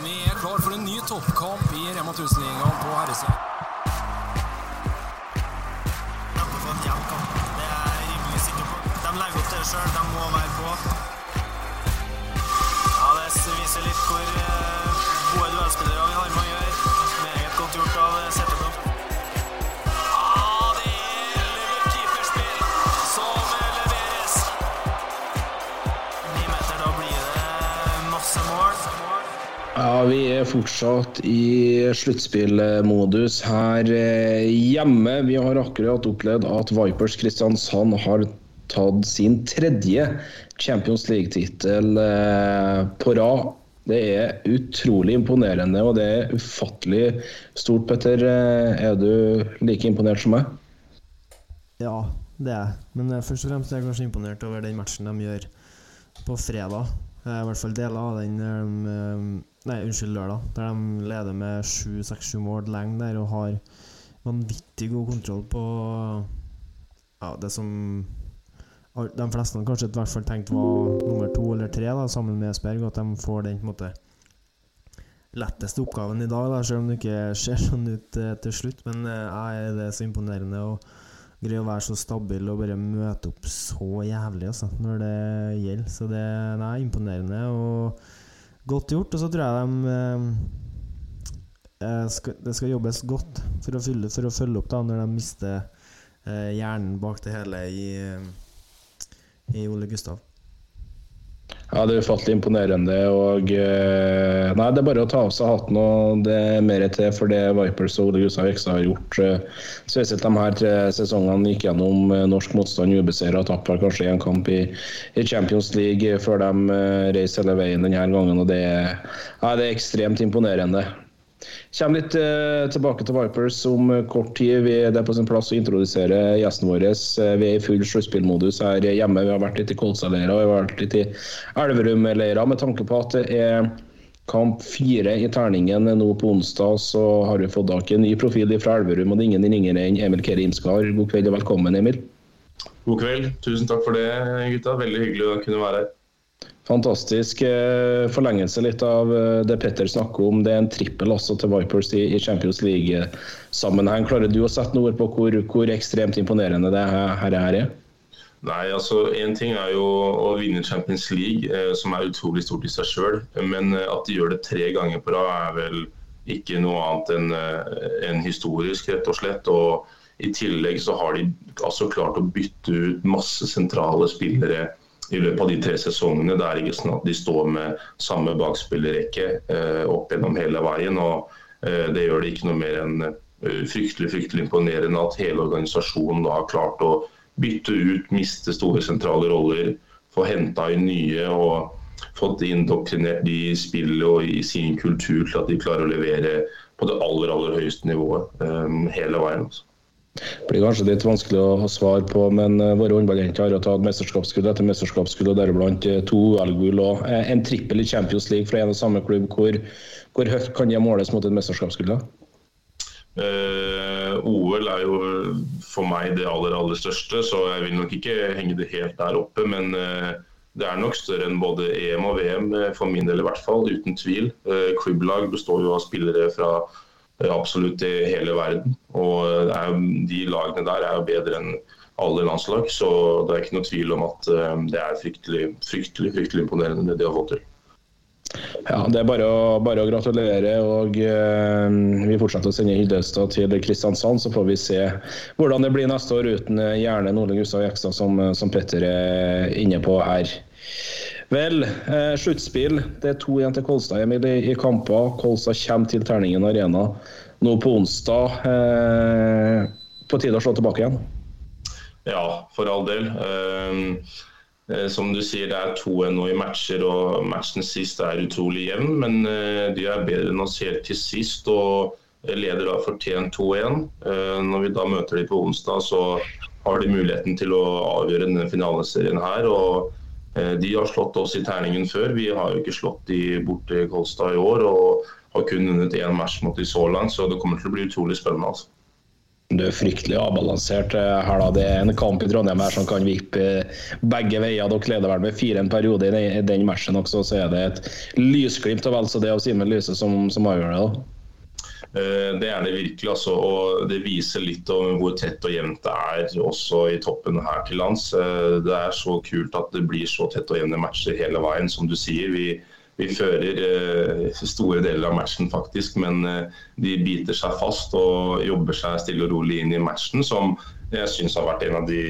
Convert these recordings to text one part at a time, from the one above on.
Vi er klar for en ny toppkamp i Rema 1000-ligaen på herresida. De legger opp det sjøl, de må være på. Ja, Det viser litt hvor vi er fortsatt i sluttspillmodus her eh, hjemme. Vi har akkurat opplevd at Vipers Kristiansand har tatt sin tredje Champions League-tittel eh, på rad. Det er utrolig imponerende, og det er ufattelig stort, Petter. Eh, Er du like imponert som meg? Ja, det er jeg. Men først og fremst er jeg kanskje imponert over den matchen de gjør på fredag. I hvert fall deler av den eh, Nei, unnskyld, lørdag. Der de leder med sju-seks-sju mål lenge der og har vanvittig god kontroll på ja, det som de fleste kanskje i hvert fall tenkte var nummer to eller tre, da, sammen med Esberg. At de får den på en måte letteste oppgaven i dag, da, selv om det ikke ser sånn ut eh, til slutt. Men eh, jeg er det så imponerende å greie å være så stabil og bare møte opp så jævlig altså, når det gjelder. Så det er imponerende og godt gjort. Og så tror jeg de eh, eh, Det skal jobbes godt for å, fylle, for å følge opp da når de mister eh, hjernen bak det hele i, i Ole Gustav. Ja, det er ufattelig imponerende. og eh, Nei, det er bare å ta av seg hatten, og det er mer til for det Vipers og Ole Gustav Ekstad har gjort. eh, Spesielt de her tre sesongene gikk gjennom eh, norsk motstand ubeseira og tapte kanskje én kamp i, i Champions League før de reiser hele veien denne gangen. og Det, nei, det er ekstremt imponerende. Kommer litt eh, tilbake til Vipers om eh, kort tid. Vi, det er på sin plass å introdusere gjestene vår. Eh, vi er i full sluttspillmodus her hjemme. Vi har vært litt i Kolstad-leira og vi har vært litt i Elverum-leira. Med tanke på at det er kamp fire i terningen nå på onsdag, så har vi fått tak i en ny profil fra Elverum. Og det er ingen ringere enn Emil Keri Imskar. God kveld og velkommen, Emil. God kveld. Tusen takk for det, gutta. Veldig hyggelig å kunne være her. Fantastisk eh, forlengelse litt av eh, det Petter snakker om. Det er en trippel også til Vipers i, Champions League-sammenheng. Klarer du å sette noe ord på hvor, hvor ekstremt imponerende det her, er? Nei, altså Én ting er jo å vinne Champions League, eh, som er utrolig stort i seg sjøl. Men at de gjør det tre ganger på rad, er vel ikke noe annet enn en historisk, rett og slett. Og I tillegg så har de altså klart å bytte ut masse sentrale spillere i løpet av de tre sesongene. Det er ikke sånn at de står med samme bakspillerrekke eh, opp gjennom hele veien. og eh, Det gjør det ikke noe mer enn eh, fryktelig fryktelig imponerende at hele organisasjonen da har klart å bytte ut, miste store sentrale roller, få henta inn nye og fått indoktrinert de i spillet og i sin kultur til at de klarer å levere på det aller aller høyeste nivået eh, hele veien. Altså. Blir kanskje litt vanskelig å ha svar på, men eh, våre håndballjenter har tatt mesterskapsgull etter mesterskapsgull, og deriblant eh, to OL-gull og eh, en trippel i Champions League fra en og samme klubb. Hvor, hvor høyt kan det måles mot et mesterskapsgull? Eh, OL er jo for meg det aller aller største, så jeg vil nok ikke henge det helt der oppe. Men eh, det er nok større enn både EM og VM, for min del i hvert fall. Uten tvil. Eh, klubblag består jo av spillere fra absolutt i hele verden. Og eh, de lagene der er jo bedre enn alle landslag, så det er ikke noe tvil om at eh, det er fryktelig, fryktelig, fryktelig imponerende det de har fått til. Ja, Det er bare å, bare å gratulere. og eh, Vi fortsetter å sende hyllester til Kristiansand, så får vi se hvordan det blir neste år uten eh, gjerne Ole Gustav Jekstad, som, som Petter er inne på her. Vel, eh, sluttspill. Det er to igjen til Kolstad Emil, i, i kamper. Kolstad kommer til Terningen Arena nå på onsdag. Eh, på tide å slå tilbake igjen. Ja, for all del. Eh, eh, som du sier, det er 2-1 nå i matcher, og matchen sist er utrolig jevn. Men eh, de er bedre enn oss helt til sist, og leder da fortjent 2-1. Eh, når vi da møter de på onsdag, så har de muligheten til å avgjøre denne finaleserien her. og de har slått oss i terningen før. Vi har jo ikke slått de borte i Kolstad i år. og har kun vunnet én match mot de så langt, så det kommer til å bli utrolig spennende. altså. Det er fryktelig avbalansert eh, her. da. Det er en kamp i Trondheim her som kan vippe eh, begge veier. Dere leder vel med fire en periode i den, matchen også, så er det et lysglimt og vel så det av Simen Lyse som, som avgjør det. da. Eh, Det er det virkelig. Altså, og Det viser litt om hvor tett og jevnt det er også i toppen her til lands. Eh, Det er så kult at det blir så tett og jevne matcher hele veien. Som du sier, vi, vi fører eh, store deler av matchen faktisk, men de biter seg fast og jobber seg stille og rolig inn i matchen. som jeg syns har vært en av de,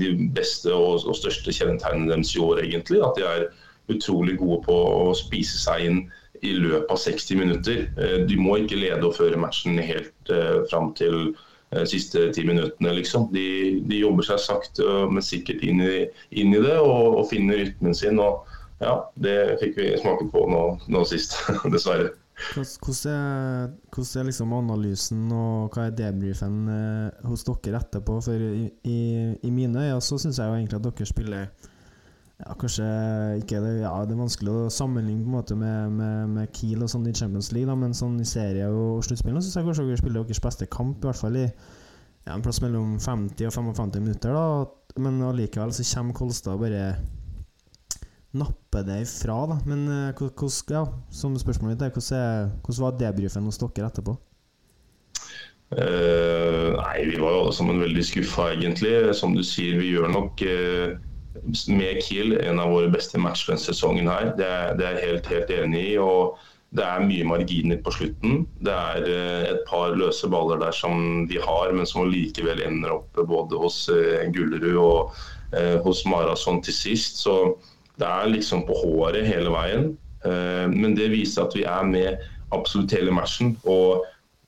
de beste og, og største kjennetegnene deres i år, egentlig. At de er utrolig gode på å spise seg inn i løpet av 60 minutter. De må ikke lede og føre matchen helt eh, fram til eh, siste ti minuttene, liksom. De, de jobber seg sakte, men sikkert inn i, inn i det og, og finner rytmen sin. og ja, Det fikk vi smake på nå, nå sist, dessverre. Hvordan er, hvordan er liksom analysen og hva er debrifen eh, hos dere etterpå? For i, i, i mine øyne så syns jeg jo egentlig at dere spiller ja, kanskje ikke det, ja, det er vanskelig å sammenligne på en måte med, med, med Kiel og sånn i Champions League, da, men sånn i serie og sluttspill syns jeg kanskje dere spiller deres beste kamp, i hvert fall i ja, en plass mellom 50 og 55 minutter. da Men allikevel så kommer Kolstad og bare napper det ifra, da. Men eh, hvordan, ja, som spørsmålet mitt er, hvordan, hvordan var debrifen hos dere etterpå? Uh, nei, vi var jo alle sammen veldig skuffa, egentlig. Som du sier, vi gjør nok eh, med Kiel en av våre beste matcher denne sesongen her. Det er, det er helt, helt enig i. og det er mye marginer på slutten. Det er eh, et par løse baller der som de har, men som likevel ender opp både hos eh, Gullerud og eh, hos Marason til sist. Så det er liksom på håret hele veien. Men det viser at vi er med absolutt hele matchen. Og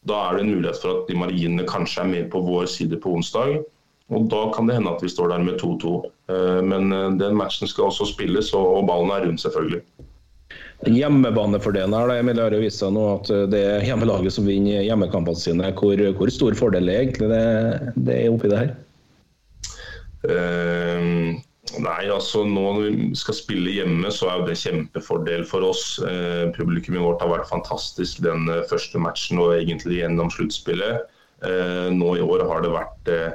da er det en mulighet for at de marginene kanskje er mer på vår side på onsdag. Og da kan det hende at vi står der med 2-2. Eh, Men eh, den matchen skal også spilles, og ballen er rundt, selvfølgelig. Hjemmebanefordelen her, Emil, har vist seg nå at det er hjemmelaget som vinner hjemmekampene sine. Hvor, hvor stor fordel er egentlig det, det er oppi det her? Eh, nei, altså nå når vi skal spille hjemme, så er jo det kjempefordel for oss. Eh, publikummet vårt har vært fantastisk den eh, første matchen og egentlig gjennom sluttspillet. Eh, nå i år har det vært eh,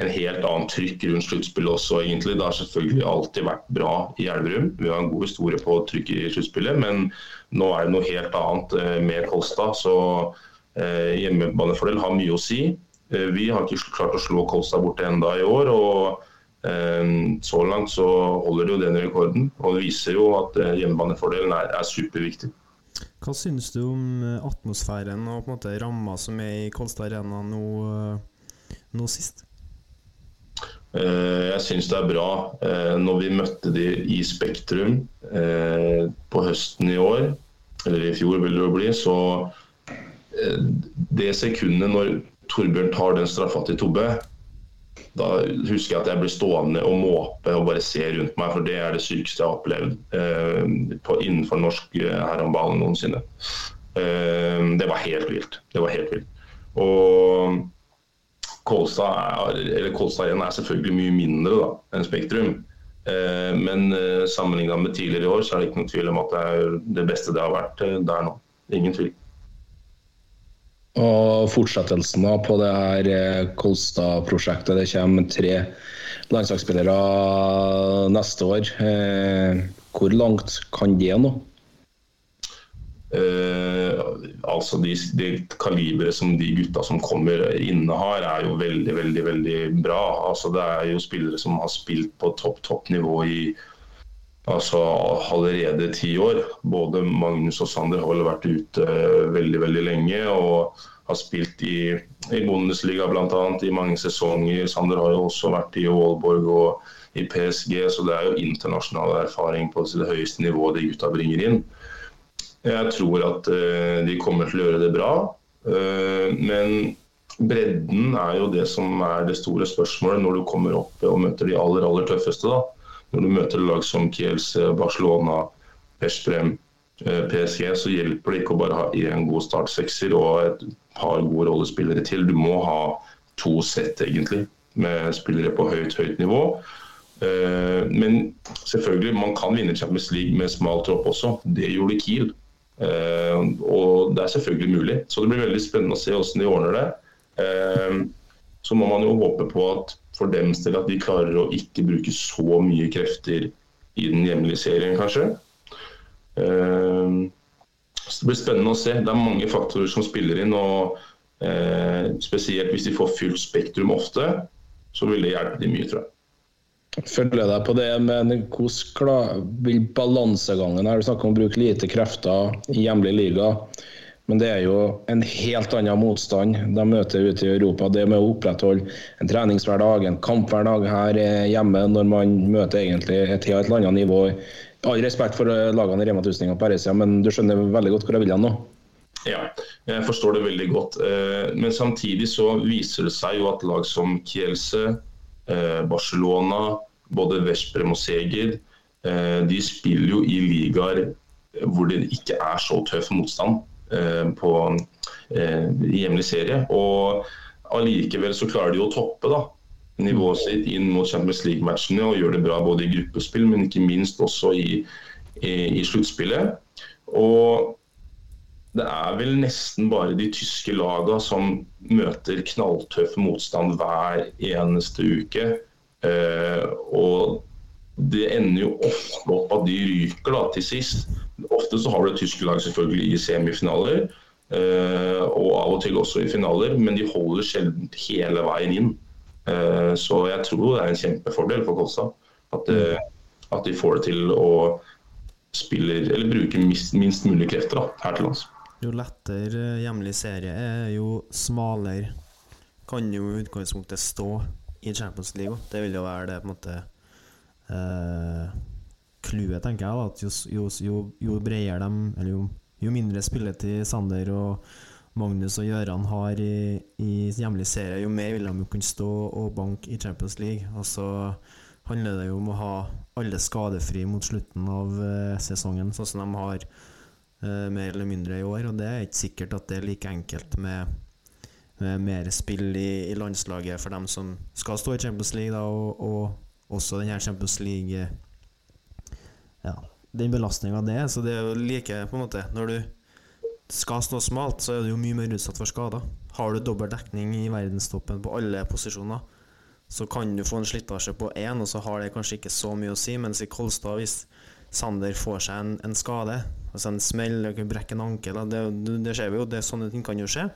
en helt annen trykk rundt sluttspillet også, egentlig. Det har selvfølgelig alltid vært bra i Elverum. Vi har en god historie på trykk i sluttspillet, men nå er det noe helt annet eh, med Kolstad. Så eh, hjemmebanefordel har mye å si. Eh, vi har ikke klart å slå Kolstad borte enda i år. og eh, så langt så holder det jo den rekorden, og det viser jo at hjemmebanefordelen er, er superviktig. Hva synes du om atmosfæren og på en måte ramma som er i Kolstad Arena nå, nå sist? Eh, Jeg syns det er bra. Eh, Når vi møtte de i Spektrum eh, på høsten i år, eller i fjor vil det jo bli, så Det sekundet når Torbjørn tar den straffa til Tobbe, da husker jeg at jeg blir stående og måpe og bare se rundt meg, for det er det sykeste jeg har opplevd innenfor norsk eh, herrehåndball noensinne. Det var helt vilt. Det var helt vilt. Og Kolstad er, Kolstad er selvfølgelig mye mindre da, enn Spektrum. Eh, men eh, sammenligna med tidligere i år, så er det ikke noen tvil om at det er det beste det har vært eh, der nå. Ingen tvil. Og fortsettelsen på det her eh, Kolstad-prosjektet. Det kommer tre landslagsspillere neste år. Eh, Hvor langt kan det nå? Eh, altså de, de kaliberet som de gutta som kommer innehar, er jo veldig, veldig veldig bra. Altså Det er jo spillere som har spilt på topp, topp nivå i altså allerede ti år. Både Magnus og Sander har vært ute eh, veldig, veldig lenge og har spilt i, i Bundesliga bl.a. i mange sesonger. Sander har jo også vært i Aalborg og i PSG, så det er jo internasjonal erfaring på det høyeste nivået de gutta bringer inn. Jeg tror at eh, de kommer til å gjøre det bra. Eh, men bredden er jo det som er det store spørsmålet når du kommer opp og møter de aller, aller tøffeste. da. Når du møter lag som Kielce, Barcelona, Persprem, eh, PSG, så hjelper det ikke å bare ha én god startsekser og et par gode rollespillere til. Du må ha to sett, egentlig, med spillere på høyt, høyt nivå. Men selvfølgelig, man kan vinne Champions League med smal tropp også. Det gjorde Kiel. Eh, Og det er selvfølgelig mulig. Så det blir veldig spennende å se hvordan de ordner det. Eh, så må man jo håpe på at for dems del at de klarer å ikke bruke så mye krefter i den hjemlige serien, kanskje. Uh, så Det blir spennende å se. Det er mange faktorer som spiller inn. og Spesielt hvis de får fullt spektrum ofte, så vil det hjelpe de mye, tror jeg. Følger deg på det, men hvordan vil balansegangen her? Du snakker om å bruke lite krefter i hjemlig liga. Men det er jo en helt annen motstand de møter ute i Europa. Det med å opprettholde en treningshverdag, en kamphverdag her hjemme, når man møter egentlig et helt annet nivå. All respekt for lagene i Rema 1000 og Paresia, men du skjønner veldig godt hvor jeg vil hen nå? Ja, jeg forstår det veldig godt. Eh, men samtidig så viser det seg jo at lag som Kielse, Barcelona, både Veszprem og Seged, eh, de spiller jo i ligaer hvor det ikke er så tøff motstand. Eh, på eh, hjemlig serie. Og allikevel så klarer de å toppe da, nivået sitt inn mot Champions League-matchene og gjør det bra både i gruppespill, men ikke minst også i, i, i sluttspillet. Og det er vel nesten bare de tyske lagene som møter knalltøff motstand hver eneste uke. Eh, og det ender jo ofte opp at de ryker da, til sist. Ofte så har du tyske lag selvfølgelig i semifinaler, eh, og av og til også i finaler, men de holder sjelden hele veien inn. Eh, så jeg tror det er en kjempefordel for Kolstad at, uh, at, de får det til å spille, eller bruke minst, minst mulig krefter da, her til lands. Jo lettere hjemlig serie er, jo smalere kan jo i utgangspunktet stå i Champions League. Det vil jo være det på en måte clouet, eh, tenker jeg. At jo, jo, jo, jo bredere dem Eller jo, jo mindre spilletid Sander og Magnus og Gøran har i, i hjemlig serie, jo mer vil de jo kunne stå og banke i Champions League. Og så handler det jo om å ha alle skadefri mot slutten av eh, sesongen, sånn som de har mer eller mindre i år. Og det er ikke sikkert at det er like enkelt med, med mer spill i, i, landslaget for dem som skal stå i Champions League, da, og, og også den her Champions League Ja, den belastninga det er. Så det er jo like, på en måte Når du skal stå smalt, så er du jo mye mer utsatt for skader. Har du dobbel dekning i verdenstoppen på alle posisjoner, så kan du få en slitasje på én, og så har det kanskje ikke så mye å si. Mens i Kolstad, hvis Sander får seg en, en skade, altså en smell, brekke en ankel, det, det, ser vi jo, det, sånne ting kan jo skje.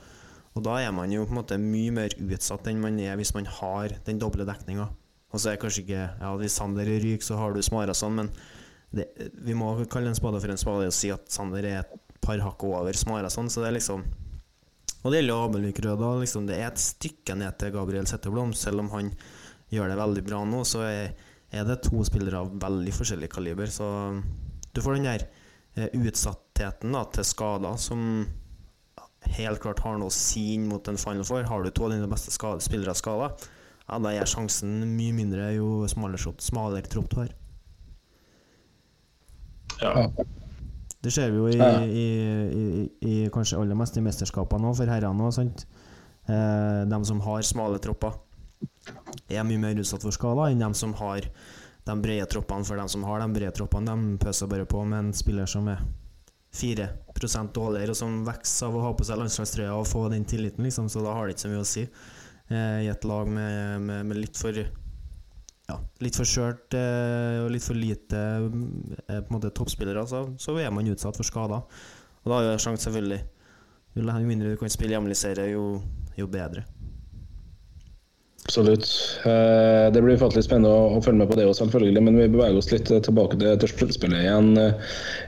Og da er man jo på en måte mye mer utsatt enn man er hvis man har den doble dekninga. Og så er kanskje ikke Ja, hvis Sander ryker, så har du Smara sånn, men det, vi må kalle en spade for en spade og si at Sander er et par hakk over Smara sånn, så det er liksom Og det gjelder Abelvik Røda. Liksom, det er et stykke ned til Gabriel Setteblom, selv om han gjør det veldig bra nå, så er, er det to spillere av veldig forskjellig kaliber. Så du får den der eh, utsattheten da, til skader som helt klart har noe å si inn mot en Final Four. Har du to av dine beste spillere skada, ja, da er sjansen mye mindre jo smalere, smalere tropp du har. Ja. Det ser vi jo i, i, i, i kanskje aller mest i mesterskapene òg, for herrene òg. Eh, de som har smale tropper, er mye mer utsatt for skader enn de som har de brede troppene. For de som har de brede troppene, de pøser bare på med en spiller som er 4% dårligere, og som vokser av å ha på seg landslagstrøya og få den tilliten, liksom, så da har det ikke så mye å si. Eh, i et lag med, med, med litt for ja, litt for skjørt eh, og litt for lite eh, på en måte toppspillere, så, så er man utsatt for skader. Og da er det sjanse, selvfølgelig Jo mindre du kan spille hjemlig serie, jo, jo bedre. Absolutt. Det blir ufattelig spennende å følge med på det òg, selvfølgelig. Men vi beveger oss litt tilbake til, sluttspillet igjen.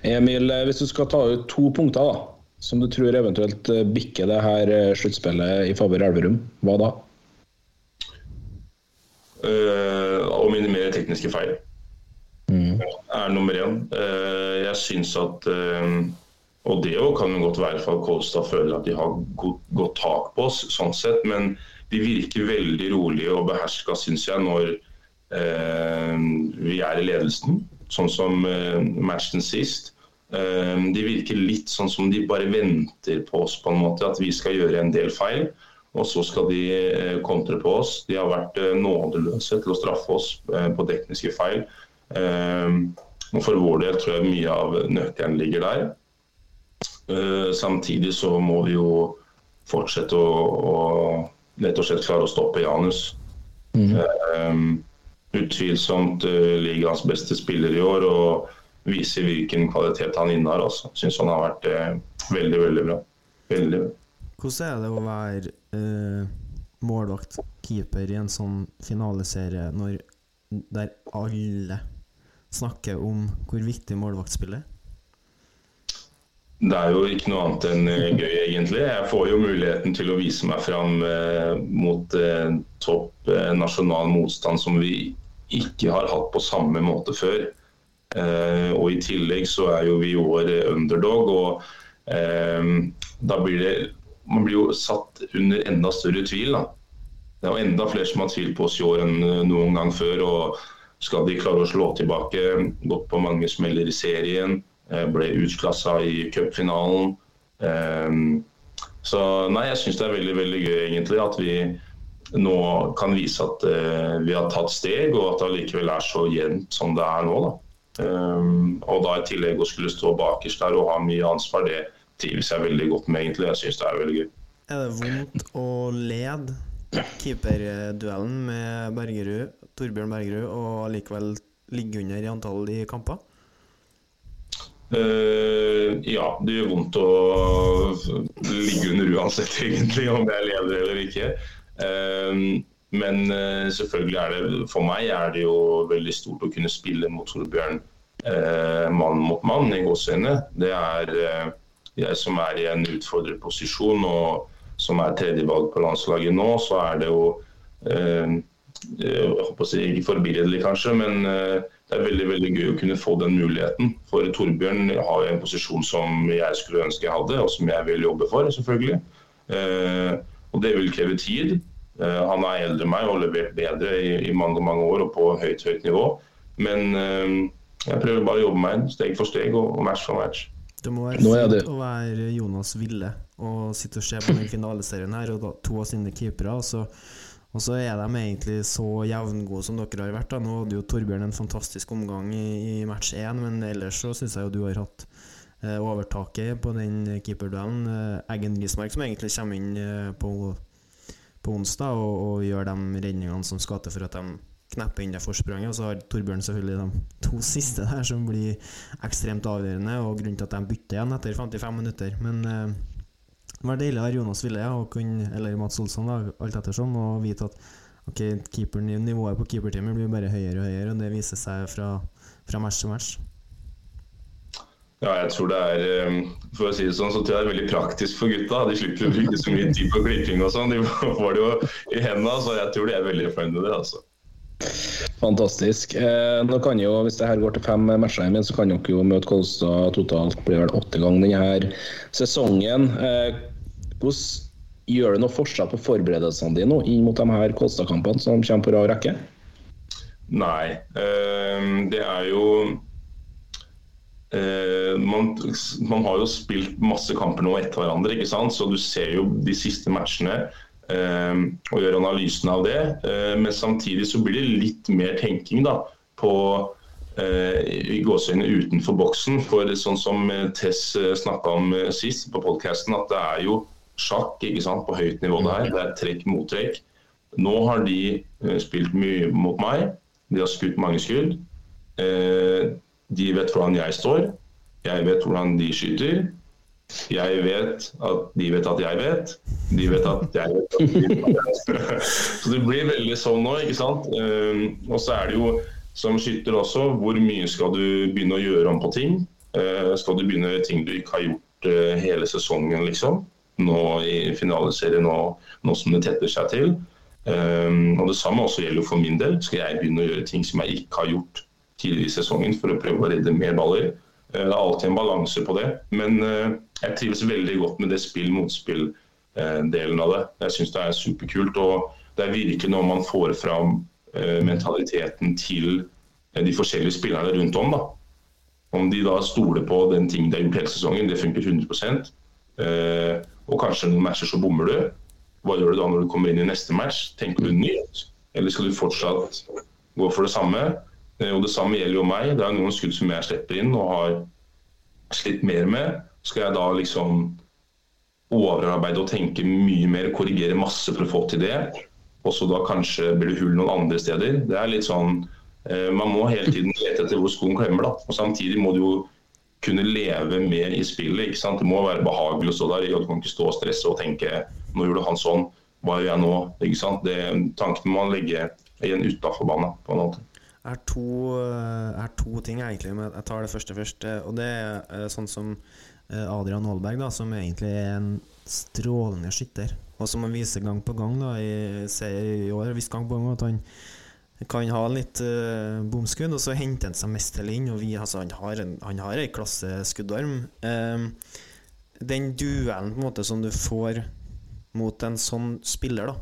Emil, hvis du skal ta ut to punkter da, som du tror eventuelt bikker det her sluttspillet i favør Elverum, hva da? Uh, å minimere tekniske feil. Mm. er nummer én. Uh, jeg syns at uh, Og det kan jo godt være for at Kolstad føler at de har godt, godt tak på oss, sånn sett, men de virker veldig rolige og beherska, syns jeg, når vi er i ledelsen. Sånn som matchen sist. De virker litt sånn som de bare venter på oss, på en måte, at vi skal gjøre en del feil. Og så skal de eh, kontre på oss. De har vært eh, nådeløse til å straffe oss eh, på tekniske feil. Og For vår del tror jeg mye av nøkkelen ligger der. Samtidig så må vi jo fortsette å, å rett og slett klare å stoppe Janus. Um, utvilsomt uh, ligaens beste spiller i år og viser hvilken kvalitet han innehar. Altså. Syns han har vært uh, veldig, veldig bra. Veldig bra. Hvordan er det å være uh, målvakt, keeper, i en sånn finaleserie når der alle snakker om hvor viktig målvaktspillet er? Det er jo ikke noe annet enn eh, gøy, egentlig. Jeg får jo muligheten til å vise meg fram eh, mot eh, topp nasjonal motstand som vi ikke har hatt på samme måte før. Og i tillegg så er jo vi i år underdog, og da blir det Man blir jo satt under enda større tvil, da. Det er jo enda flere som har tvil på oss i år enn noen gang før. og skal de klare å slå tilbake, gått på mange smeller i serien, ble utklassa i cupfinalen. Eh, Så nei, jeg syns det er veldig veldig gøy egentlig at vi nå kan vise at eh, vi har tatt steg, og at det allikevel er så jevnt som det er nå. da. Eh, og da i tillegg å skulle stå bakerst der og ha mye ansvar, det trives jeg veldig godt med egentlig. Jeg syns det er veldig gøy. Er det vondt å lede keeperduellen med Bergerud, Torbjørn Bergerud, og likevel ligge under i antall i kamper? Eh, ja, det gjør vondt å ligge under uansett, egentlig, om jeg er leder eller ikke. Uh, men uh, selvfølgelig er det for meg er det jo veldig stort å kunne spille mot Torbjørn eh, mann mot mann i gåseøyne. Det er jeg som er i en utfordrerposisjon og som er tredjevalg på landslaget nå, så er det jo eh, jeg håper å si, Ikke forbilledlig, kanskje, men det er veldig veldig gøy å kunne få den muligheten. For Torbjørn har en posisjon som jeg skulle ønske jeg hadde, og som jeg vil jobbe for, selvfølgelig. Eh, og det vil kreve tid. Eh, han er eldre enn meg og har levert bedre i, i mange mange år og på høyt, høyt nivå. Men eh, jeg prøver bare å jobbe meg inn, steg for steg og, og match for match. Det må være er fint å være Jonas Ville og sitte og se på den finaleserien her, og da, to av sine keepere. Og så, og så er de egentlig så jevngode som dere har vært. da Nå hadde jo Torbjørn en fantastisk omgang i, i match én, men ellers så syns jeg jo du har hatt eh, overtaket på den keeperduellen. Eh, Eggen Rismark som egentlig kommer inn eh, på, på onsdag og, og gjør de redningene som skal til for at de knepper inn det forspranget. Og så har Torbjørn selvfølgelig de to siste der som blir ekstremt avgjørende, og grunnen til at de bytter igjen etter 55 minutter. Men eh, det var deilig å ha Jonas Ville ja, og kunne, eller Mats Olsson, da, alt ettersom, og vite at ok, keeperen, nivået på keeperteamet blir bare høyere og høyere, og det viser seg fra, fra match til match. Ja, jeg tror det er eh, For å si det sånn, så tror jeg det er veldig praktisk for gutta. De slipper å bruke så mye tid på klipping og sånn. De får det jo i hendene, så jeg tror de er veldig fornøyd med det. altså. Fantastisk. Eh, nå kan jo, Hvis det her går til fem matcher, så kan dere jo møte Kolstad totalt blir vel åtte ganger denne sesongen. Eh, hvordan Gjør det noe forskjell på forberedelsene dine nå inn mot de her Kolstad-kampene som kommer på rad rekke? Nei. eh, Det er jo eh, man, man har jo spilt masse kamper nå etter hverandre, ikke sant? så du ser jo de siste matchene eh, og gjør analysen av det. Eh, men samtidig så blir det litt mer tenking da, på eh, i gåseøyne utenfor boksen. For sånn som Tess snakka om sist på podkasten, at det er jo sjakk ikke sant, på høyt nivå det. Det er trekk mot trekk. Nå har de eh, spilt mye mot meg. De har skutt mange skudd. Eh, de vet hvordan jeg står. Jeg vet hvordan de skyter. Jeg vet at de vet at jeg vet. De vet at jeg vet at de vet. Så det blir veldig sånn nå, ikke sant. Eh, og så er det jo som skytter også, hvor mye skal du begynne å gjøre om på ting? Eh, skal du begynne ting du ikke har gjort hele sesongen, liksom? Nå i finaleserien, nå, nå som det tetter seg til. Um, og Det samme også gjelder for min del. Skal jeg begynne å gjøre ting som jeg ikke har gjort tidligere i sesongen for å prøve å redde mer baller? Uh, det er alltid en balanse på det. Men uh, jeg trives veldig godt med det spill-motspill-delen av det. Jeg syns det er superkult. og Det er virkelig når man får fram uh, mentaliteten til de forskjellige spillerne rundt om. da. Om de da stoler på den ting de har gjort hele sesongen, det funker 100 uh, Og kanskje noen matcher så bommer du. Hva gjør du da når du kommer inn i neste match? Tenker du nytt, eller skal du fortsatt gå for det samme? Eh, Og Det samme gjelder jo meg. Det er noen skudd som jeg slipper inn og har slitt mer med. Skal jeg da liksom overarbeide og tenke mye mer, korrigere masse for å få til det. Og så da kanskje blir det hull noen andre steder. Det er litt sånn eh, Man må hele tiden lete etter hvor skoen klemmer, da. Og samtidig må du jo kunne leve med i spillet. ikke sant? Det må være behagelig å stå der. Du kan ikke stå og stresse og tenke nå gjorde han sånn, hva gjør jeg nå? ikke sant? Det, tankene må man legge igjen utafor banen. på en måte. Er to, eh, jeg to ting egentlig, men jeg tar det første først. eh, Og det er eh, sånn som eh, Adrian Aalberg, da, som egentlig er en strålende skytter. Og som han viser gang på gang da, i, i år, visst gang på gang at han kan ha litt uh, bomskudd, og så henter han seg mest til inn. Og vi, altså, han har en, klasse skuddarm. Eh, den duellen på en måte som du får mot en sånn spiller, da,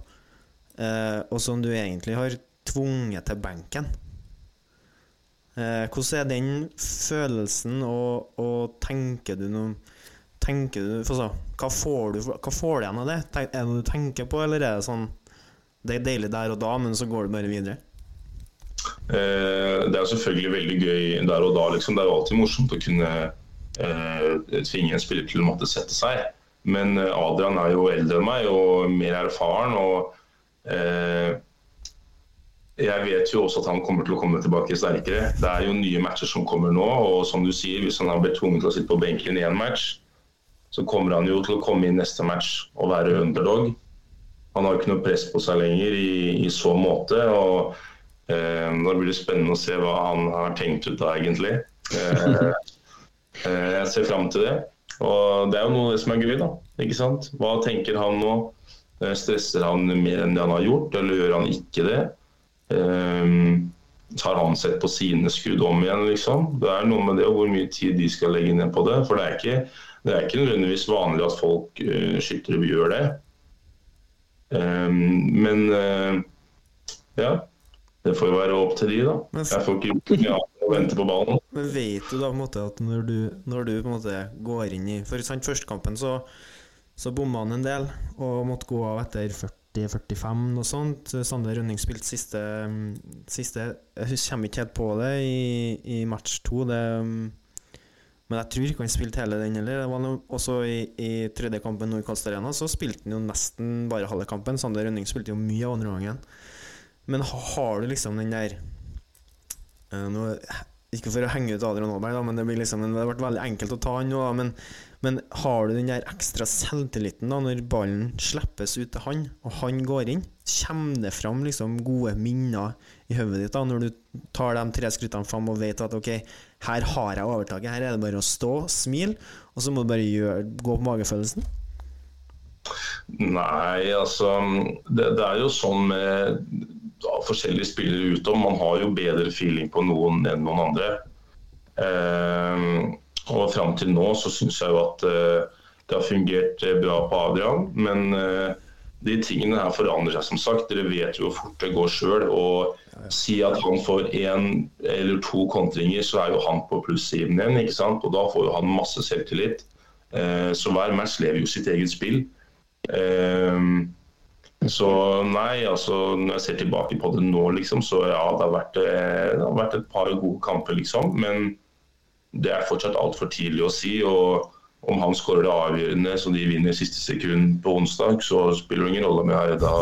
uh, og som du egentlig har tvunget til benken uh, Hvordan er den følelsen, og, og tenker du noe Tenker du, altså, hva, får du hva får du igjen av det? Er det noe du tenker på, eller er det sånn Det er deilig der og da, men så går du bare videre? Eh, det er selvfølgelig veldig gøy der og da. Liksom. Det er jo alltid morsomt å kunne eh, tvinge en spiller til å måtte sette seg. Men eh, Adrian er jo eldre enn meg og mer erfaren. og jeg vet jo også at han kommer til å komme tilbake sterkere. Det er jo nye matcher som kommer nå. og som du sier, Hvis han har blitt tvunget til å sitte på benken i én match, så kommer han jo til å komme inn neste match og være underdog. Han har jo ikke noe press på seg lenger i, i så måte. og Eh, nå blir det spennende å se hva han har tenkt ut da, egentlig. Eh, eh, jeg ser fram til det. Og det er jo noe av det som er gøy, da. Ikke sant? Hva tenker han nå? Eh, Stresser han mer enn det han har gjort, eller gjør han ikke det? Eh, har han sett på sine skudd om igjen, liksom? Det er noe med det, og hvor mye tid de skal legge ned på det. For det er ikke, det er ikke nødvendigvis vanlig at folk uh, skyttere gjør det. Um, men uh, ja. Det får være opp til de, da. Men- Jeg får ikke gjort mye annet å vente på ballen. Men vet du da på en måte at når du, når du på en måte går inn i For sant, førstekampen så, så bomma han en del og måtte gå av etter 40-45 og sånt. Sander Rønning spilte siste, siste Jeg kommer ikke helt på det i, i match to. Det, men jeg tror ikke han spilte hele den heller. Det var noe, også i, i tredje kampen Nordkast Arena så spilte han jo nesten bare halve kampen. Sander Rønning spilte jo mye av andre gangen. Men har du liksom den der uh, nå, ikke for å henge ut Adrian Aalberg, men det, liksom, det har vært veldig enkelt å ta han nå. Men, men har du den der ekstra selvtilliten da når ballen slippes ut til han, og han går inn? Kommer det fram liksom gode minner i hodet ditt da når du tar de tre skrittene fram og vet at ok, her har jeg overtaket, her er det bare å stå, smile, og så må du bare gjøre, gå på magefølelsen? Nei, altså det, det er jo sånn med da, forskjellige spillere utom. Man har jo bedre feeling på noen enn noen andre. Eh, og fram til nå så syns jeg jo at eh, det har fungert eh, bra på Adrian. Men eh, de tingene her forandrer seg som sagt. Dere vet jo hvor fort det går sjøl. Og si at han får én eller to kontringer, så er jo han på plussiden igjen. ikke sant? Og da får jo han masse selvtillit. Eh, så hver match lever jo sitt eget spill. Ehm, så nei, altså når jeg ser tilbake på det nå, liksom, så ja, det har vært, eh, det har vært et par gode kamper, liksom. Men det er fortsatt altfor tidlig å si. og om han skårer det avgjørende så de vinner siste sekund på onsdag, så spiller det ingen rolle om jeg har redda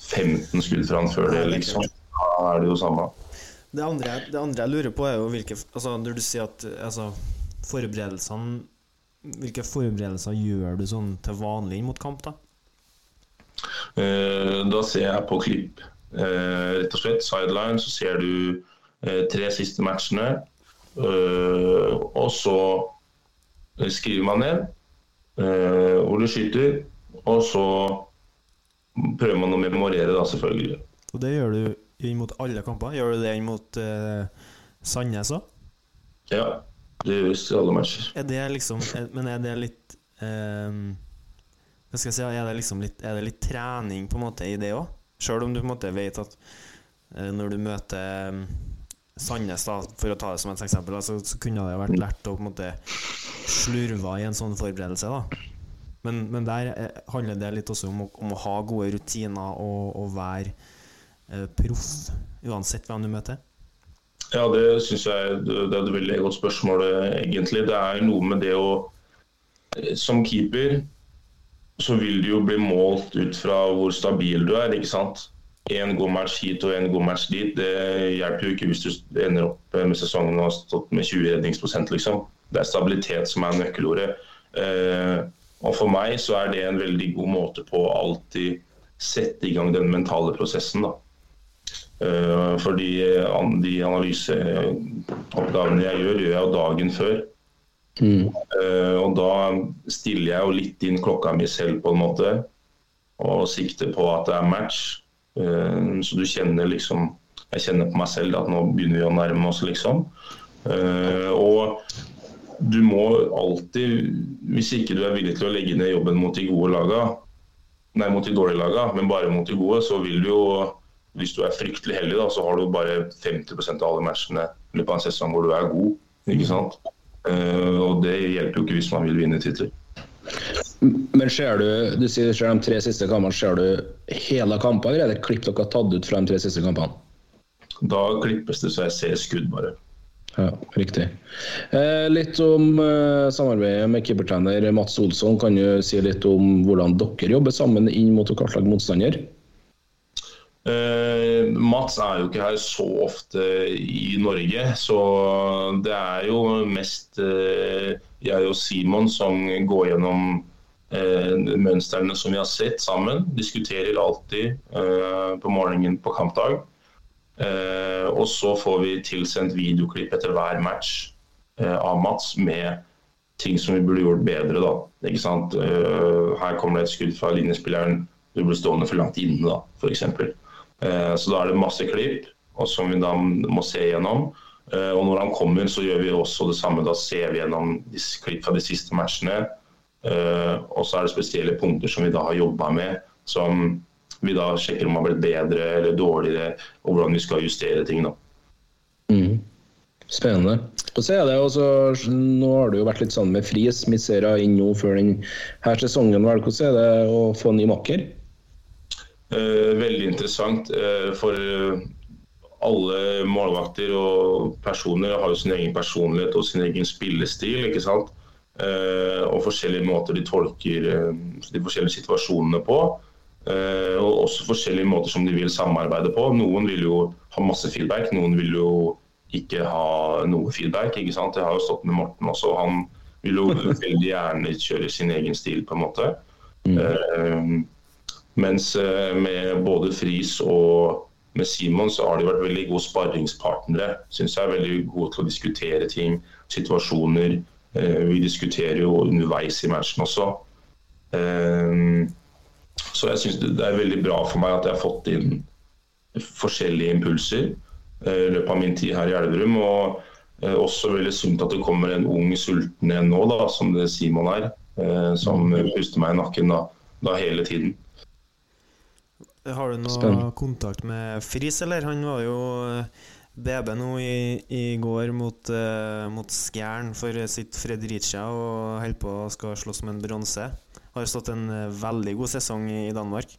15 skudd fra han før det, liksom. Da er det jo samme. Det andre, det andre jeg lurer på, er jo hvilke altså Når du sier at altså, forberedelsene Hvilke forberedelser gjør du sånn til vanlig inn mot kamp, da? Eh, Da ser jeg på klipp, eh, rett og slett, sideline, så ser du eh, tre siste matchene. Og så skriver man ned hvor du skyter, og så prøver man å memorere, da, selvfølgelig. Og det gjør du inn mot alle kamper? Gjør du det inn mot eh, Sandnes òg? Ja, det gjøres i alle matcher. Er det liksom Men er det litt eh, si? Er det liksom litt, er det litt trening på en måte i det òg? Sjøl om du på en måte vet at eh, når du møter eh, Sandnes, da, for å ta det som et eksempel, da, så, så kunne det vært lært å på en måte slurve i en sånn forberedelse. da Men, men der eh, handler det litt også om å, om å ha gode rutiner og, og være eh, proff uansett hvem du møter. Ja, det syns jeg det er et veldig godt spørsmål, egentlig. Det er noe med det å Som keeper så vil du jo bli målt ut fra hvor stabil du er. ikke sant? Én god match hit og én god match dit, det hjelper jo ikke hvis du ender opp med sesongen og har stått med 20 redningsprosent, liksom. Det er stabilitet som er nøkkelordet. Eh, og for meg så er det en veldig god måte på å alltid sette i gang den mentale prosessen, da. Eh, fordi de analyseoppgavene jeg gjør, gjør jeg jo dagen før. Mm. Uh, og da stiller jeg jo litt inn klokka mi selv, på en måte. Og sikter på at det er match. Uh, så du kjenner liksom Jeg kjenner på meg selv at nå begynner vi å nærme oss, liksom. Uh, og du må alltid, hvis ikke du er villig til å legge ned jobben mot de gode laga, nei, mot de dårlige laga, men bare mot de gode, så vil du jo hvis du er fryktelig heldig, da, så har du bare 50% av alle matchene i løpet av en sesong hvor du er god. ikke sant? Uh, og det hjelper jo ikke hvis man vil vinne titler. Men ser du du sier ser de tre siste kampene, ser du hele kampene, eller er det klipp dere har tatt ut fra de tre siste kampene? Da klippes det så jeg ser skudd, bare. Ja, riktig. Eh, litt om eh, samarbeidet med keepertrener Mats Olsson. Kan du si litt om hvordan dere jobber sammen inn mot å kartlegge motstander? Uh, Mats er jo ikke her så ofte i Norge, så det er jo mest uh, jeg og Simon som går gjennom uh, mønstrene som vi har sett sammen. Diskuterer alltid på morgenen på kampdag. og så får vi tilsendt videoklipp etter hver match av Mats med ting som vi burde gjort bedre. da, ikke sant? her kommer det et skudd fra linjespilleren. Du blir stående for langt inne, da, f.eks. Eh, så da er det masse klipp som vi da må se gjennom. Eh, og når han kommer, så gjør vi også det samme. Da ser vi gjennom klipp fra de siste matchene. Eh, og så er det spesielle punkter som vi da har jobba med, som vi da sjekker om har blitt bedre eller dårligere, og hvordan vi skal justere ting. da. Mm. Spennende. Og så er det også, Nå har du jo vært litt sånn med Friis, Misera inn nå før denne sesongen. Hvordan er det å få ny makker? Eh, veldig interessant. Eh, for alle målvakter og personer har jo sin egen personlighet og sin egen spillestil. ikke sant? Eh, og forskjellige måter de tolker de forskjellige situasjonene på. Og også forskjellige måter som de vil samarbeide på. Noen vil jo ha masse feedback, noen vil jo ikke ha noe feedback. ikke sant? Jeg har jo stått med Morten også. Han vil jo veldig gjerne kjøre sin egen stil, på en måte. Mm. Mens eh, med både Friis og med Simon så har de vært veldig gode sparringspartnere. Synes jeg er veldig gode til å diskutere ting, situasjoner. Eh, vi diskuterer jo underveis i matchen også. Eh, så jeg syns det er veldig bra for meg at jeg har fått inn forskjellige impulser i løpet av min tid her i Elverum. Og også veldig sunt at det kommer en ung sulten en nå, da, som det Simon er. Som puster meg i nakken da, da hele tiden. Har du noe Spennende. kontakt med Friis, eller? Han var jo eh, BB nå i, i går mot, uh, mot Skjern for sitt Fredericia og holder på å skal slåss med en bronse. Har stått en uh, veldig god sesong i, i Danmark.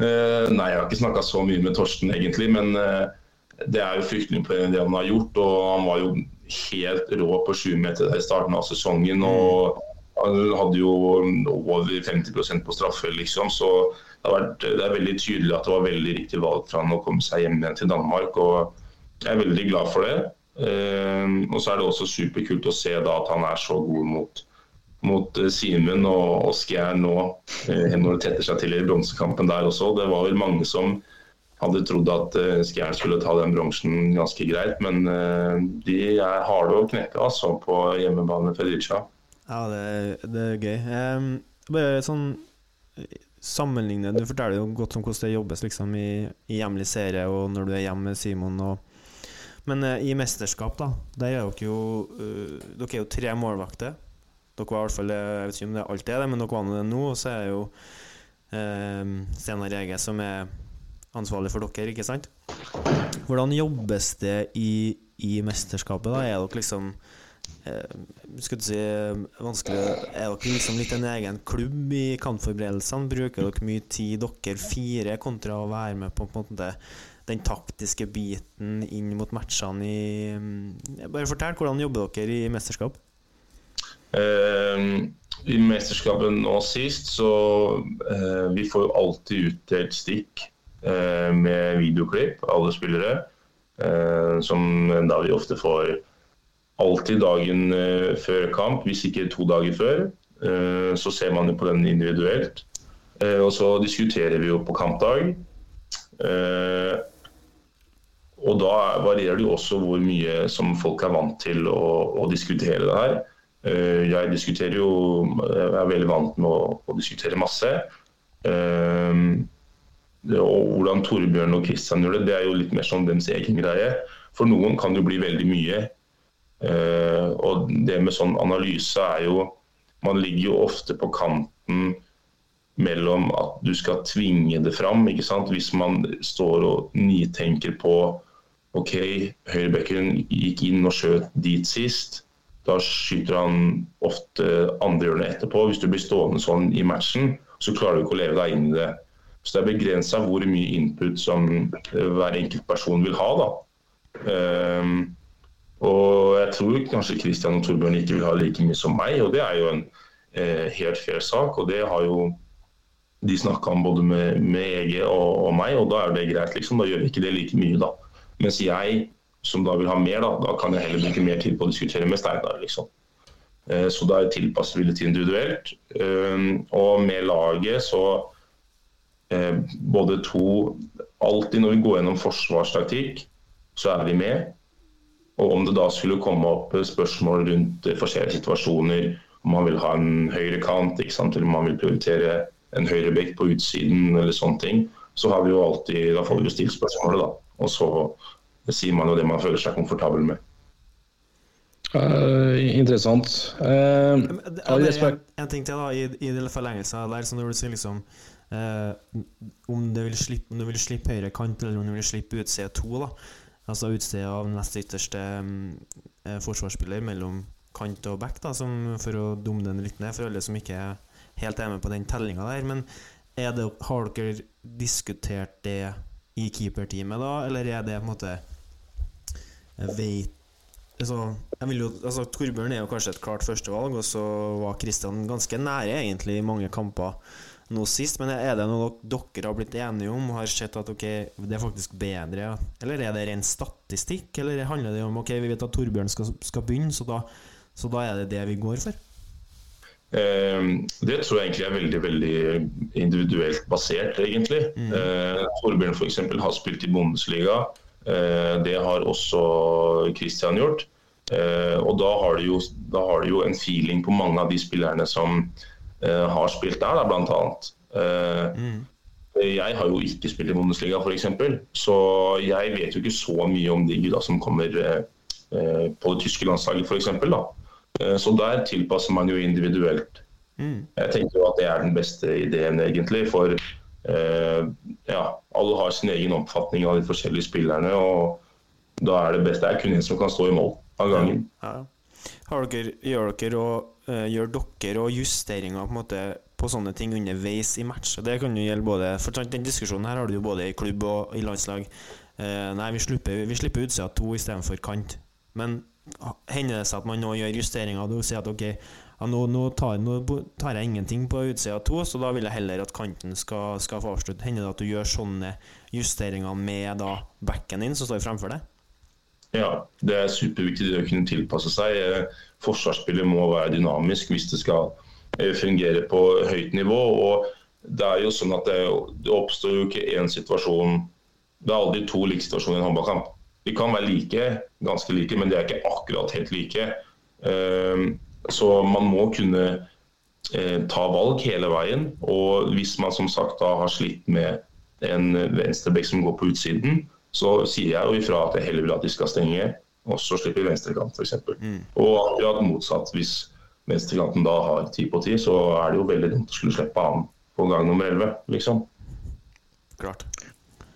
Uh, nei, jeg har ikke snakka så mye med Torsten, egentlig. Men det er jo fryktelig imponerende det han har gjort. Og han var jo helt rå på sjumeter i starten av sesongen. Og han hadde jo over 50% på straffe, liksom. Så det, vært, det, er veldig tydelig at det var veldig riktig valg for han å komme seg hjem igjen til Danmark. og Jeg er veldig glad for det. Uh, og så er det også superkult å se da at han er så god mot, mot uh, Simen og, og Skjær nå, uh, når det tetter seg til i bronsekampen der også. Det var vel mange som hadde trodd at uh, Skjern skulle ta den bronsen ganske greit, men de er harde å knekke altså, på hjemmebane Fredricia. Ja, det, det er gøy. Um, bare sånn sammenligne Du forteller jo godt om hvordan det jobbes liksom, i, i hjemlig serie og når du er hjemme med Simon. Og, men uh, i mesterskap, da, der er dere jo uh, Dere er jo tre målvakter. Dere var i hvert fall Jeg vet ikke om det alltid er det, men dere var det nå. Og så er jo uh, Steinar Ege som er ansvarlig for dere, ikke sant? Hvordan jobbes det i, i mesterskapet? da? Er dere liksom Eh, skal du si vanskelig Er dere liksom litt en egen klubb i kampforberedelsene? Bruker dere mye tid, dere fire, kontra å være med på, på måte, den taktiske biten inn mot matchene i mm, Bare fortell, hvordan jobber dere i mesterskap? Uh, I mesterskapet nå sist, så uh, Vi får jo alltid utdelt stikk uh, med videoklipp, alle spillere. Eh, som da vi ofte får alltid dagen eh, før kamp, hvis ikke to dager før. Eh, så ser man jo på den individuelt. Eh, og så diskuterer vi jo på kampdag. Og da varierer det jo også hvor mye som folk er vant til å, å diskutere det her. Jeg diskuterer jo Jeg er veldig vant med å, å diskutere masse. Og hvordan Torbjørn og Kristian gjør det, det er jo litt mer sånn deres egen greie. For noen kan det jo bli veldig mye. Eh, Og det med sånn analyse er jo Man ligger jo ofte på kanten mellom at du skal tvinge det fram. ikke sant? Hvis man står og nitenker på OK, høyrebekken gikk inn og skjøt dit sist. Da skyter han ofte andrehjørnet etterpå. Hvis du blir stående sånn i matchen, så klarer du ikke å leve deg inn i det. Så det er begrensa hvor mye input som hver enkelt person vil ha. da. Ehm, og jeg tror kanskje Kristian og Torbjørn ikke vil ha like mye som meg, og det er jo en eh, helt fair sak. Og det har jo de snakka om både med, med Ege og, og meg, og da er det greit, liksom. Da gjør vi ikke det like mye, da. Mens jeg, som da vil ha mer, da, da kan jeg heller bruke mer tid på å diskutere med Steinar, liksom. Eh, Så da tilpasser vi litt individuelt. Um, Og med laget så eh, både to Alltid når vi går gjennom forsvarstaktikk, så er vi med. Og om det da skulle komme opp spørsmål rundt forskjellige situasjoner, om man vil ha en høyre kant, ikke sant? eller om man vil prioritere en høyre bekk på utsiden, eller sånne ting, så har vi jo alltid, da får vi jo stilt spørsmålet, da. Og så sier man jo det man føler seg komfortabel med. Uh, interessant. Uh, det- det er. En, en ting til, da, i, i den forlengelsen der, så når du sier liksom uh, om, du vil slippe, om du vil slippe høyre kant, eller om du vil slippe utside to, da. Altså utside av nest ytterste mm, eh, forsvarsspiller mellom kant og back, da, som, for å dumme den litt ned, for alle som ikke er helt er med på den tellinga der. Men det, har dere diskutert det i keeperteamet, da, eller er det på en måte Jeg vet altså, jo, altså, Torbjørn er jo kanskje et klart førstevalg, og så var Kristian ganske nære egentlig i mange kamper nå sist. Men er det noe dere har blitt enige om og har sett at ok, det er faktisk bedre? ja? Eller er det ren statistikk, eller handler det om ok, vi vet at Torbjørn skal, skal begynne, så da, så da er det det vi går for? Eh, Det tror jeg egentlig er veldig veldig individuelt basert, egentlig. Eh, Torbjørn f.eks. har spilt i Bundesliga. Eh, det har også Christian gjort. Eh, og da har, du jo, jo en feeling på mange av de spillerne som har spilt der, da, blant annet. Mm. Jeg har jo ikke spilt i Bundesliga, f.eks., så jeg vet jo ikke så mye om de gutta som kommer eh, eh, på det tyske landslaget, f.eks. Eh, Så der tilpasser man jo individuelt. Jeg tenker jo at det er den beste ideen, egentlig. For eh, ja, alle har sin egen oppfatning av de forskjellige spillerne. Og da er det beste det er kun en som kan stå i mål av gangen. Ja. Har dere, gjør dere og, eh, gjør dere og justeringer på, måte, på sånne ting underveis i match? Det kan jo gjelde både For Den diskusjonen her har du jo både i klubb og i landslag. Uh, nei, vi slipper, vi slipper utsida to istedenfor kant. Men hender det seg at man nå gjør justeringer du sier at ok, ja, nå, nå, tar, nå tar jeg ingenting på utsida to, så da vil jeg heller at kanten skal, skal få avslutte. Hender det at du gjør sånne justeringer med da backen din som står fremfor deg? Ja, det er superviktig det å kunne tilpasse seg. Eh, Forsvarsspillet må være dynamisk hvis det skal eh, fungere på høyt nivå. og det er jo sånn at det, det oppstår jo ikke én situasjon Det er aldri to like situasjoner i en håndballkamp. De kan være like, ganske like, men de er ikke akkurat helt like. Ehm, Så man må kunne eh, ta valg hele veien. Og hvis man som sagt da har slitt med en venstrebekk som går på utsiden, så sier jeg jo ifra at jeg heller vil at de skal stenge, og så slipper vi venstrekant f.eks. Mm. Og akkurat motsatt. Hvis venstrekanten da har ti på ti, så er det jo veldig dumt å skulle slippe han på gang nummer 11, liksom. Klart.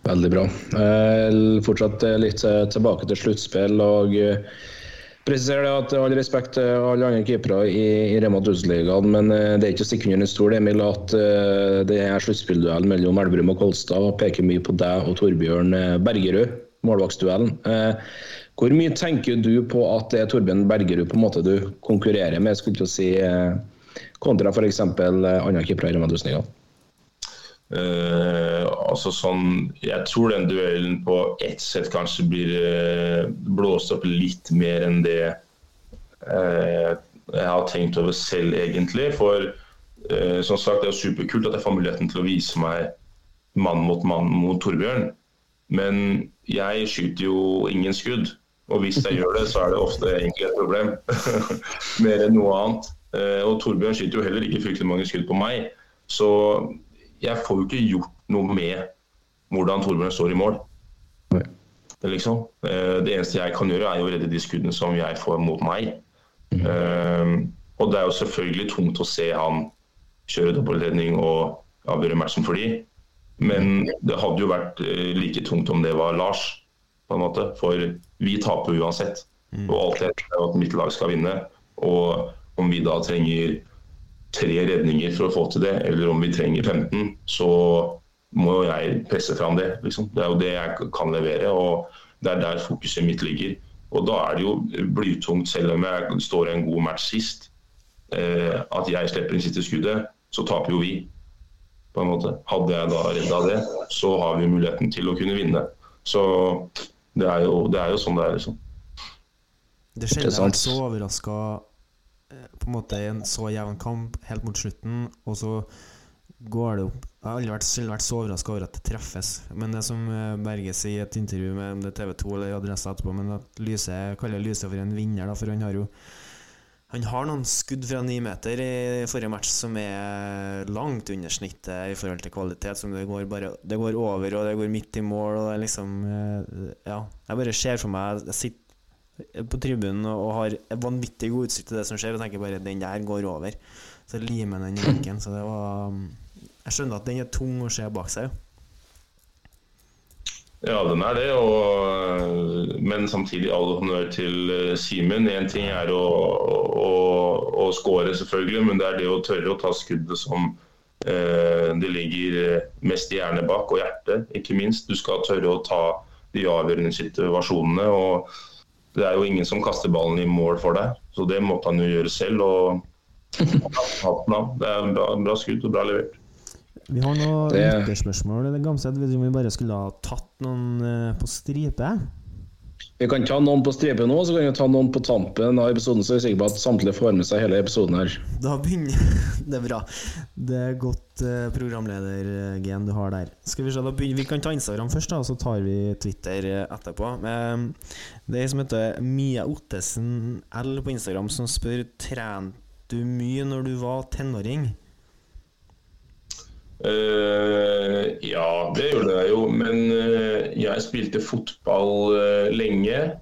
Veldig bra. Eh, fortsatt litt tilbake til sluttspill. og eh, presiserer det at all respekt til alle andre keepere i, i Rema 1000-ligaen, men eh, det er ikke å stikke under en stol Emil, at eh, det er sluttspillduellen mellom Elverum og Kolstad peker mye på deg og Torbjørn Bergerud, målvaktsduellen. Eh, hvor mye tenker du på at det er Torbjørn Bergerud på en måte du konkurrerer med? Skulle ikke si eh, kontra f.eks. andre keepere i Rema 1000-ligaen? Eh, altså sånn, jeg tror den duellen på ett sett kanskje blir uh, blåst opp litt mer enn det uh, jeg har tenkt over selv, egentlig. For eh, som sagt, det er superkult at jeg får muligheten til å vise meg mann mot mann mot Torbjørn. Men jeg skyter jo ingen skudd. Og hvis jeg gjør det, så er det ofte egentlig et problem. mer enn noe annet. Eh, og Torbjørn skyter jo heller ikke fryktelig mange skudd på meg. Så jeg får jo ikke gjort noe med hvordan Torbjørn står i mål. Det, liksom. Eh, det eneste jeg kan gjøre, er jo å redde de skuddene som jeg får mot meg. Eh, og det er jo selvfølgelig tungt å se han kjøre dobbeltredning og avgjøre matchen for de. Men det hadde jo vært like tungt om det var Lars, på en måte. For vi taper uansett. Og alt jeg er at mitt lag skal vinne. Og om vi da trenger tre redninger for å få til det, eller om vi trenger 15, så må jeg presse fram det. Liksom. Det er jo det jeg kan levere, og det er der fokuset mitt ligger. Og da er det jo blytungt, selv om jeg står i en god match sist, eh, at jeg slipper inn siste skuddet, så taper jo vi. På en måte. Hadde jeg da redda det, så har vi muligheten til å kunne vinne. Så det er jo, det er jo sånn det er, liksom. Det er sjelden jeg er så overraska på en måte i en så jevn kamp helt mot slutten, og så går det opp Jeg har aldri vært, vært så overraska over at det treffes. Men det som eh, Berge sier i et intervju med om det er TV 2 eller Adressa etterpå, men at Lyse kaller Lyse for en vinner, da, for han har jo han har noen skudd fra ni meter i forrige match som er langt under snittet i forhold til kvalitet. Som det går bare Det går over, og det går midt i mål, og det er liksom eh, Ja. Jeg bare ser for meg Jeg sitter på tribunen og har vanvittig god utsikt til det som skjer, og tenker bare den der går over. Så limer den i benken. Så det var Jeg skjønner at den er tung å se bak seg. Ja, den er det. Og, men samtidig all honnør til eh, Simen. Én ting er å, å, å score, selvfølgelig, men det er det å tørre å ta skuddet som eh, det ligger eh, mest i hjernen bak, og hjertet, ikke minst. Du skal tørre å ta de avgjørende situasjonene. og Det er jo ingen som kaster ballen i mål for deg, så det måtte han jo gjøre selv. og. Det er bra, bra skudd og bra levert. Vi har noen Det- lytterspørsmål. Gamseth, om vi bare skulle ha tatt noen eh, på stripe? Vi kan ta noen på stripe nå, så kan vi ta noen på tampen av episoden, så er vi sikre på at samtlige får med seg hele episoden her. Da begynner Det er bra. Det er godt programledergen programleder-gen du har der. Skal Vi se, da begynner Vi kan ta Instagram først, da, og så tar vi Twitter eh, etterpå. Eh, Det er ei som heter Mia Ottesen L på Instagram, som spør Trente du mye når du var tenåring. Eh, ja, det gjorde jeg jo. Men uh, jeg spilte fotball uh, lenge,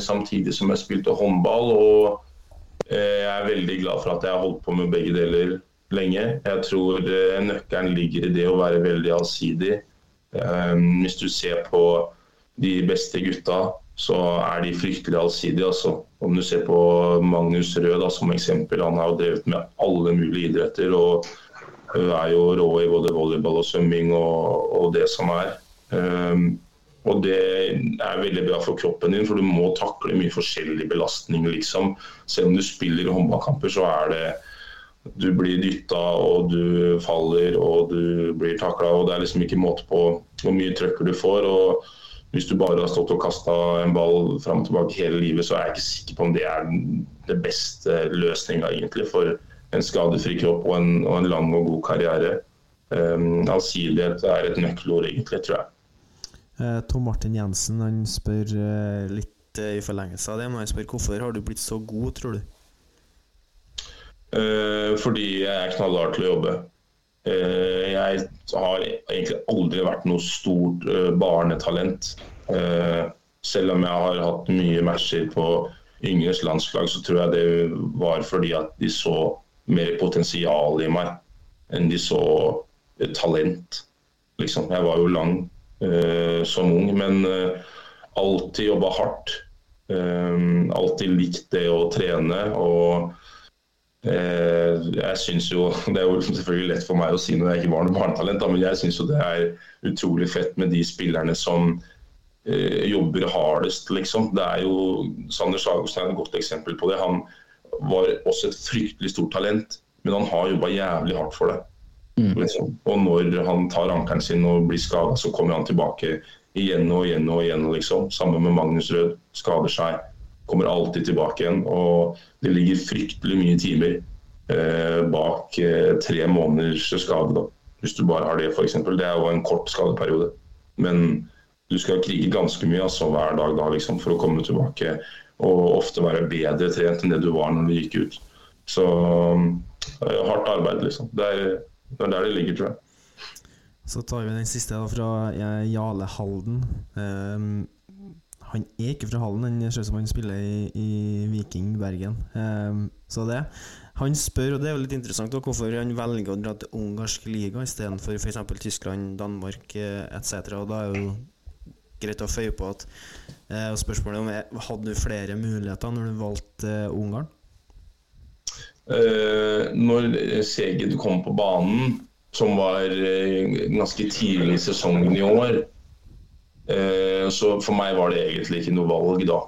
samtidig som jeg spilte håndball. Og jeg er veldig glad for at jeg har holdt på med begge deler lenge. Jeg tror nøkkelen ligger i det å være veldig allsidig. Hvis du ser på de beste gutta, så er de fryktelig allsidige. Altså. Om du ser på Magnus Rød da, som eksempel, han har jo drevet med alle mulige idretter. og hun er jo rå i både volleyball og svømming og, og det som er. Um, og det er veldig bra for kroppen din, for du må takle mye forskjellig belastning. liksom. Selv om du spiller håndballkamper, så er det Du blir dytta, og du faller, og du blir takla. Det er liksom ikke måte på hvor mye trøkker du får. og hvis du bare har stått og kasta en ball fram og tilbake hele livet, så er jeg ikke sikker på om det er den beste løsninga egentlig for en skadefri kropp og en, og en lang og god karriere. Um, allsidighet er et nøkkelord, egentlig, tror jeg. Eh, Tom Martin Jensen han spør eh, litt eh, I forlengelse av det, men han spør hvorfor har du blitt så god, tror du? Fordi jeg er knallhard til å jobbe. Jeg har egentlig aldri vært noe stort barnetalent. Selv om jeg har hatt mye matcher på yngres landslag, så tror jeg det var fordi at de så mer potensial i meg enn de så eh, talent. Liksom. Jeg var jo lang uh, som ung, men uh, alltid jobba hardt. Um, alltid likt det å trene. og jeg synes jo, Det er jo selvfølgelig lett for meg å si når jeg ikke var noe barnetalent, men jeg syns det er utrolig fett med de spillerne som jobber hardest, liksom. Det er jo, Sander Sagosen er et godt eksempel på det. Han var også et fryktelig stort talent, men han har jobba jævlig hardt for det. Liksom. Og når han tar ankelen sin og blir skada, så kommer han tilbake igjen og igjen og igjen. Liksom. Sammen med Magnus Rød. Skader seg. Kommer alltid tilbake igjen. Og det ligger fryktelig mye timer eh, bak eh, tre måneders skade. Da. Hvis du bare har det, f.eks. Det er jo en kort skadeperiode. Men du skal krige ganske mye altså, hver dag da, liksom, for å komme tilbake. Og ofte være bedre trent enn det du var når du gikk ut. Så eh, hardt arbeid, liksom. Det er, det er der det ligger, tror jeg. Så tar vi den siste da, fra eh, Jale Halden. Um, han er ikke fra Halden, han ser ut som han spiller i, i Viking Bergen. Um, så det. Han spør, og det er jo litt interessant, da, hvorfor han velger å dra til ungarsk liga istedenfor f.eks. Tyskland, Danmark eh, etc. Og da er jo greit å føye på at og Spørsmålet om er, hadde du flere muligheter når du valgte eh, Ungarn? Eh, når Seged kom på banen, som var eh, ganske tidlig i sesongen i år, eh, så for meg var det egentlig ikke noe valg da.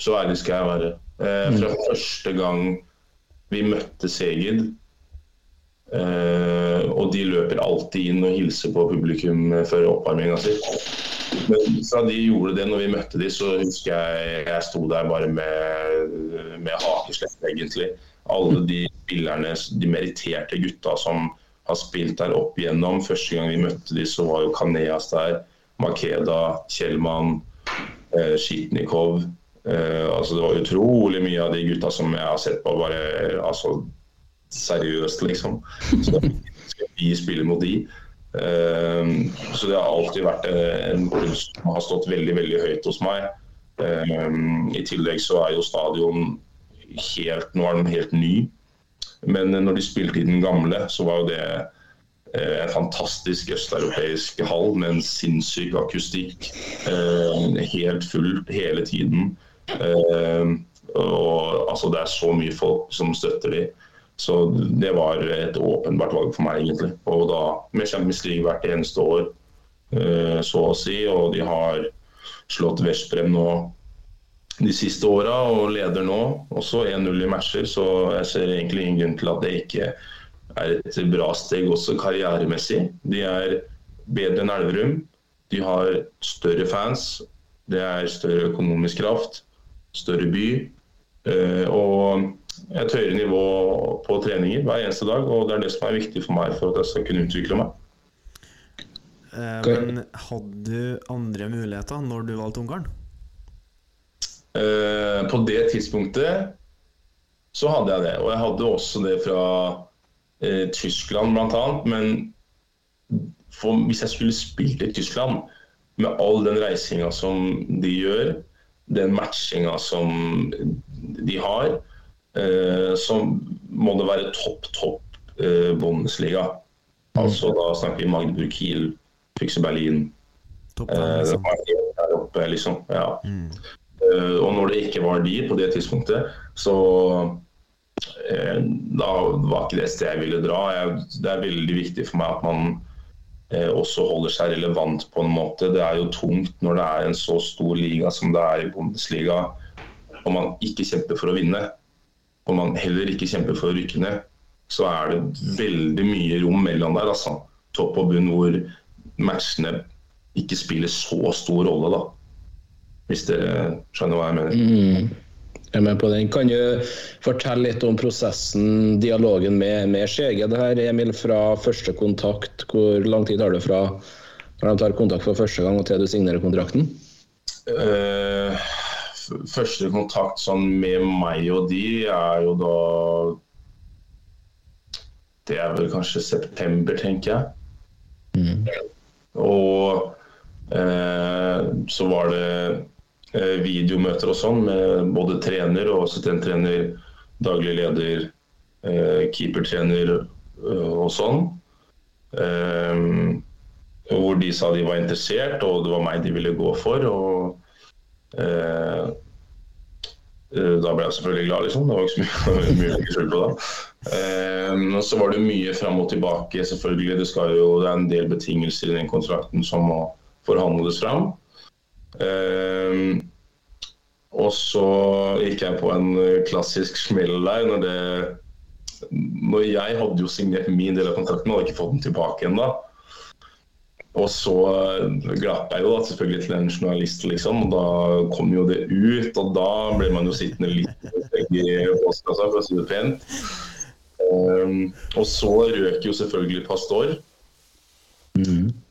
Så ærlig skal jeg være. Eh, fra første gang vi møtte Seged, eh, og de løper alltid inn og hilser på publikum før oppvarminga si. Men fra de gjorde det når vi møtte de, så husker jeg jeg sto der bare med, med hakeslepp, egentlig. Alle de spillerne, de meritterte gutta som har spilt der opp igjennom. Første gang vi møtte de, så var jo Kaneas der. Makeda, Kjellmann, eh, Shitnikov. Eh, altså det var utrolig mye av de gutta som jeg har sett på bare altså, seriøst, liksom. Så vi spille mot de. Um, så det har alltid vært en klubb som har stått veldig veldig høyt hos meg. Um, I tillegg så er jo stadion helt Nå er den helt ny. Men når de spilte i den gamle, så var jo det eh, en fantastisk østeuropeisk hall med en sinnssyk akustikk. Eh, helt full hele tiden. Og altså, det er så mye folk som støtter de. Så det var et åpenbart valg for meg, egentlig. Og da med Champions League hvert eneste år, eh, så å si. Og de har slått Veszprem nå de siste åra og leder nå. Også 1-0 i matcher, så jeg ser egentlig ingen grunn til at det ikke er et bra steg også karrieremessig. De er bedre enn Elverum. De har større fans. Det er større økonomisk kraft. Større by. Eh, og et høyere nivå på treninger hver eneste dag. Og det er det som er viktig for meg for at jeg skal kunne utvikle meg. Eh, men hadde du andre muligheter når du valgte Ungarn? Eh, på det tidspunktet så hadde jeg det. Og jeg hadde også det fra eh, Tyskland bl.a. Men for, hvis jeg skulle spilt i Tyskland, med all den reisinga som de gjør, den matchinga som de har, så må det være topp, topp eh, Bundesliga. Altså da snakker vi Magdeburg, Kiel, Füchse Berlin. Topp Eh, liksom. der oppe, liksom. Ja. Mm. Eh, og når det ikke var de på det tidspunktet, så eh, da var ikke det stedet jeg ville dra. Jeg, det er veldig viktig for meg at man eh, også holder seg relevant på en måte. Det er jo tungt når det er en så stor liga som det er i Bundesliga, og man ikke kjemper for å vinne, og man heller ikke kjemper for å rykke ned, så er det veldig mye rom mellom der. altså. Topp og bunn hvor matchene ikke spiller så stor rolle, da. Hvis dere skjønner hva jeg mener. Mm. Jeg er med på den. Kan du fortelle litt om prosessen, dialogen med, med Skjege? Det her, Emil, fra første kontakt. Hvor lang tid tar det fra når de tar kontakt for første gang og til du signerer kontrakten? F- første kontakt sånn med meg og de er jo da Det er vel kanskje september, tenker jeg. Og eh, så var det eh, videomøter og sånn med både trener og assistenttrener, daglig leder, eh, keepertrener eh, og sånn. Eh, hvor de sa de var interessert, og det var meg de ville gå for. og eh, eh, Da ble jeg selvfølgelig glad, liksom. Det var ikke så mye, mye å legge skjul på da. Eh, så var det mye fram og tilbake, selvfølgelig. Det, jo, det er en del betingelser i den kontrakten som må forhandles fram. Og så gikk jeg på en klassisk smell der når det når jeg hadde jo signert min del av kontrakten, hadde ikke fått den tilbake ennå. Og så glapp jeg jo da selvfølgelig til en journalist, liksom. Og da kom jo det ut, og da ble man jo sittende litt i postkassa, for å si det pent. Um, og så røk jo selvfølgelig Pastor.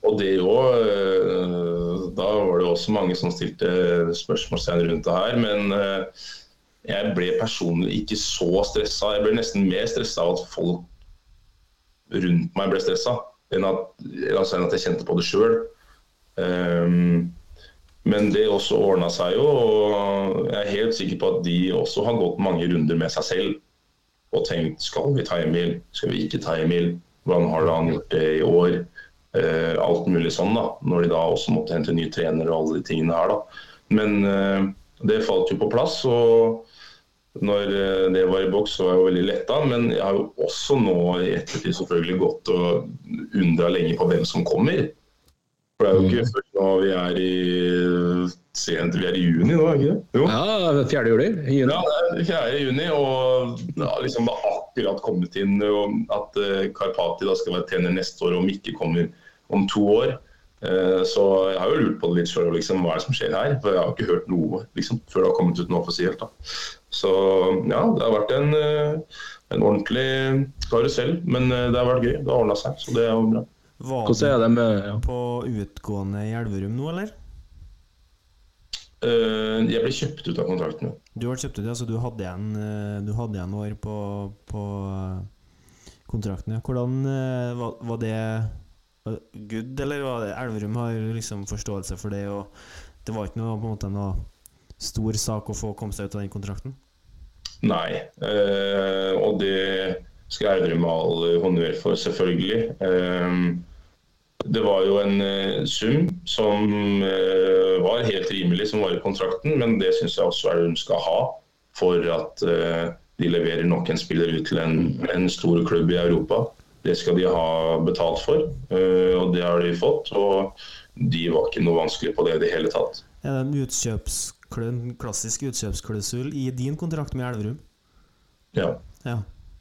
Og det òg Da var det også mange som stilte spørsmålstegn rundt det her. Men uh, jeg ble personlig ikke så stressa. Jeg ble nesten mer stressa av at folk rundt meg ble stressa, enn at, altså enn at jeg kjente på det sjøl. Um, men det også ordna seg jo, og jeg er helt sikker på at de også har gått mange runder med seg selv og tenkt skal vi ta Emil, skal vi ikke ta Emil, hvordan har han gjort det i år? Uh, alt mulig sånn, da. Når de da også måtte hente ny trener og alle de tingene her, da. Men uh, det falt jo på plass. og når eh, det var i boks, så var jeg jo veldig letta. Men jeg har jo også nå i ettertid selvfølgelig gått og undra lenge på hvem som kommer. For det er jo ikke først nå vi er i sent, vi er i juni nå, er ikke det? Jo. Ja, 4. juli. juni. Ja, det er 4. juni, og det har liksom akkurat kommet inn at eh, Karpati da skal være trener neste år, om ikke kommer om to år. Eh, Så jeg har jo lurt på det litt sjøl, liksom, hva er det som skjer her? For jeg har ikke hørt noe liksom, før det har kommet ut noe offisielt. da. Så ja, det har vært en, eh, en ordentlig karusell, men eh, det har vært gøy. Det har ordna seg, så det er jo bra. Var Hvordan er det med ja. på utgående i Elverum nå, eller? Eh, Jeg ble kjøpt ut av kontrakten. Du ble kjøpt ut, ja, så du hadde igjen, du hadde igjen år på, på kontrakten. Ja. Hvordan var, var det good, eller var det Elverum har liksom forståelse for det, og det var ikke noe, på en måte, noe stor sak å få komme seg ut av den kontrakten? Nei, eh, og det skal Elverum ha all honnør for, selvfølgelig. Eh, det var jo en eh, sum som eh, var helt rimelig, som var i kontrakten, men det syns jeg også Elverum skal ha for at eh, de leverer nok en spiller ut til en, en stor klubb i Europa. Det skal de ha betalt for, eh, og det har de fått. Og de var ikke noe vanskelig på det i det hele tatt. Er det en utkjøpsklau- klassisk utkjøpsklausul i din kontrakt med Elverum? Ja. Ja.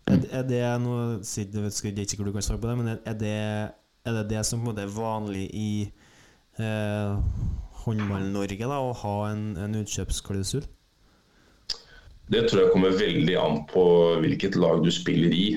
Er, er det noe jeg vet ikke- sikker du kan svare på det, men er det er det, det som på en måte er vanlig i eh, Håndball-Norge, da, å ha en, en utkjøpsklausul? Det tror jeg kommer veldig an på hvilket lag du spiller i.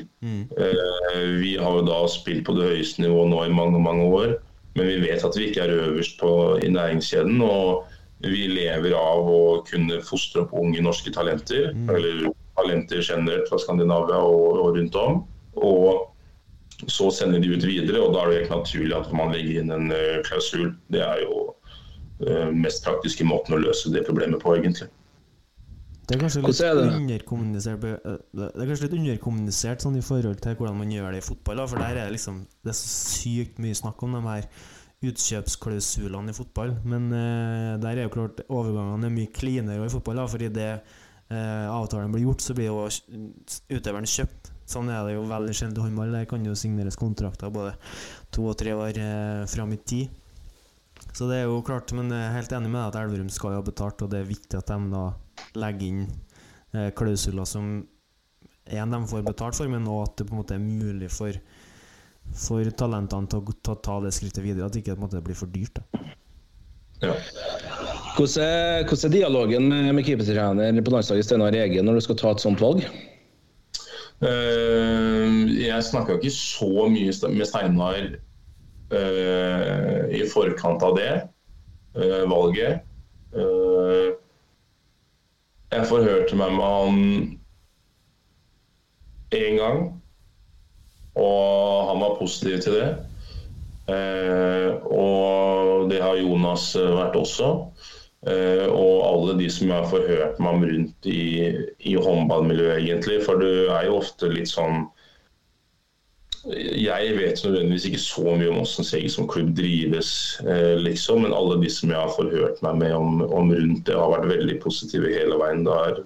Eh, vi har jo da spilt på det høyeste nivået nå i mange mange år, men vi vet at vi ikke er øverst på, i næringskjeden. Og vi lever av å kunne fostre opp unge norske talenter, eller talenter generelt fra Skandinavia og, og rundt om. Og så sender de ut videre, og da er det helt naturlig at man legger inn en eh, klausul. Det er jo eh, mest praktiske måten å løse det problemet på, egentlig. Det er kanskje litt er det? underkommunisert eh, Det er kanskje litt underkommunisert sånn i forhold til hvordan man gjør det i fotball. Da, for der er det liksom Det er så sykt mye snakk om de her utkjøpsklausulene i fotball. Men eh, der er jo klart overgangene er mye cleanere i fotball. Da, fordi det eh, avtalen blir gjort, så blir jo utøveren kjøpt. Sånn er det jo veldig sjelden i håndball. Der kan jo signeres kontrakter både to og tre år eh, fram i tid. Så det er jo klart, men jeg er helt enig med deg at Elverum skal jo ha betalt, og det er viktig at de da legger inn eh, klausuler som en de får betalt for, men òg at det på en måte er mulig for, for talentene til å ta, ta det skrittet videre. At det ikke på en måte blir for dyrt. Da. Ja. Hvordan er, hvordan er dialogen med, med keepertrener på landslaget Steinar Egen når du skal ta et sånt valg? Uh, Jeg snakka ikke så mye med Steinar i forkant av det eh, valget. Eh, jeg forhørte meg med han én gang, og han var positiv til det. Eh, og det har Jonas eh, vært også. Eh, og alle de som har forhørt meg om rundt i, i håndballmiljøet, egentlig. For du er jo ofte litt sånn Jeg vet nødvendigvis ikke så mye om hvordan Seg som klubb drives, eh, liksom. Men alle de som jeg har forhørt meg med om, om rundt det, har vært veldig positive hele veien. Det har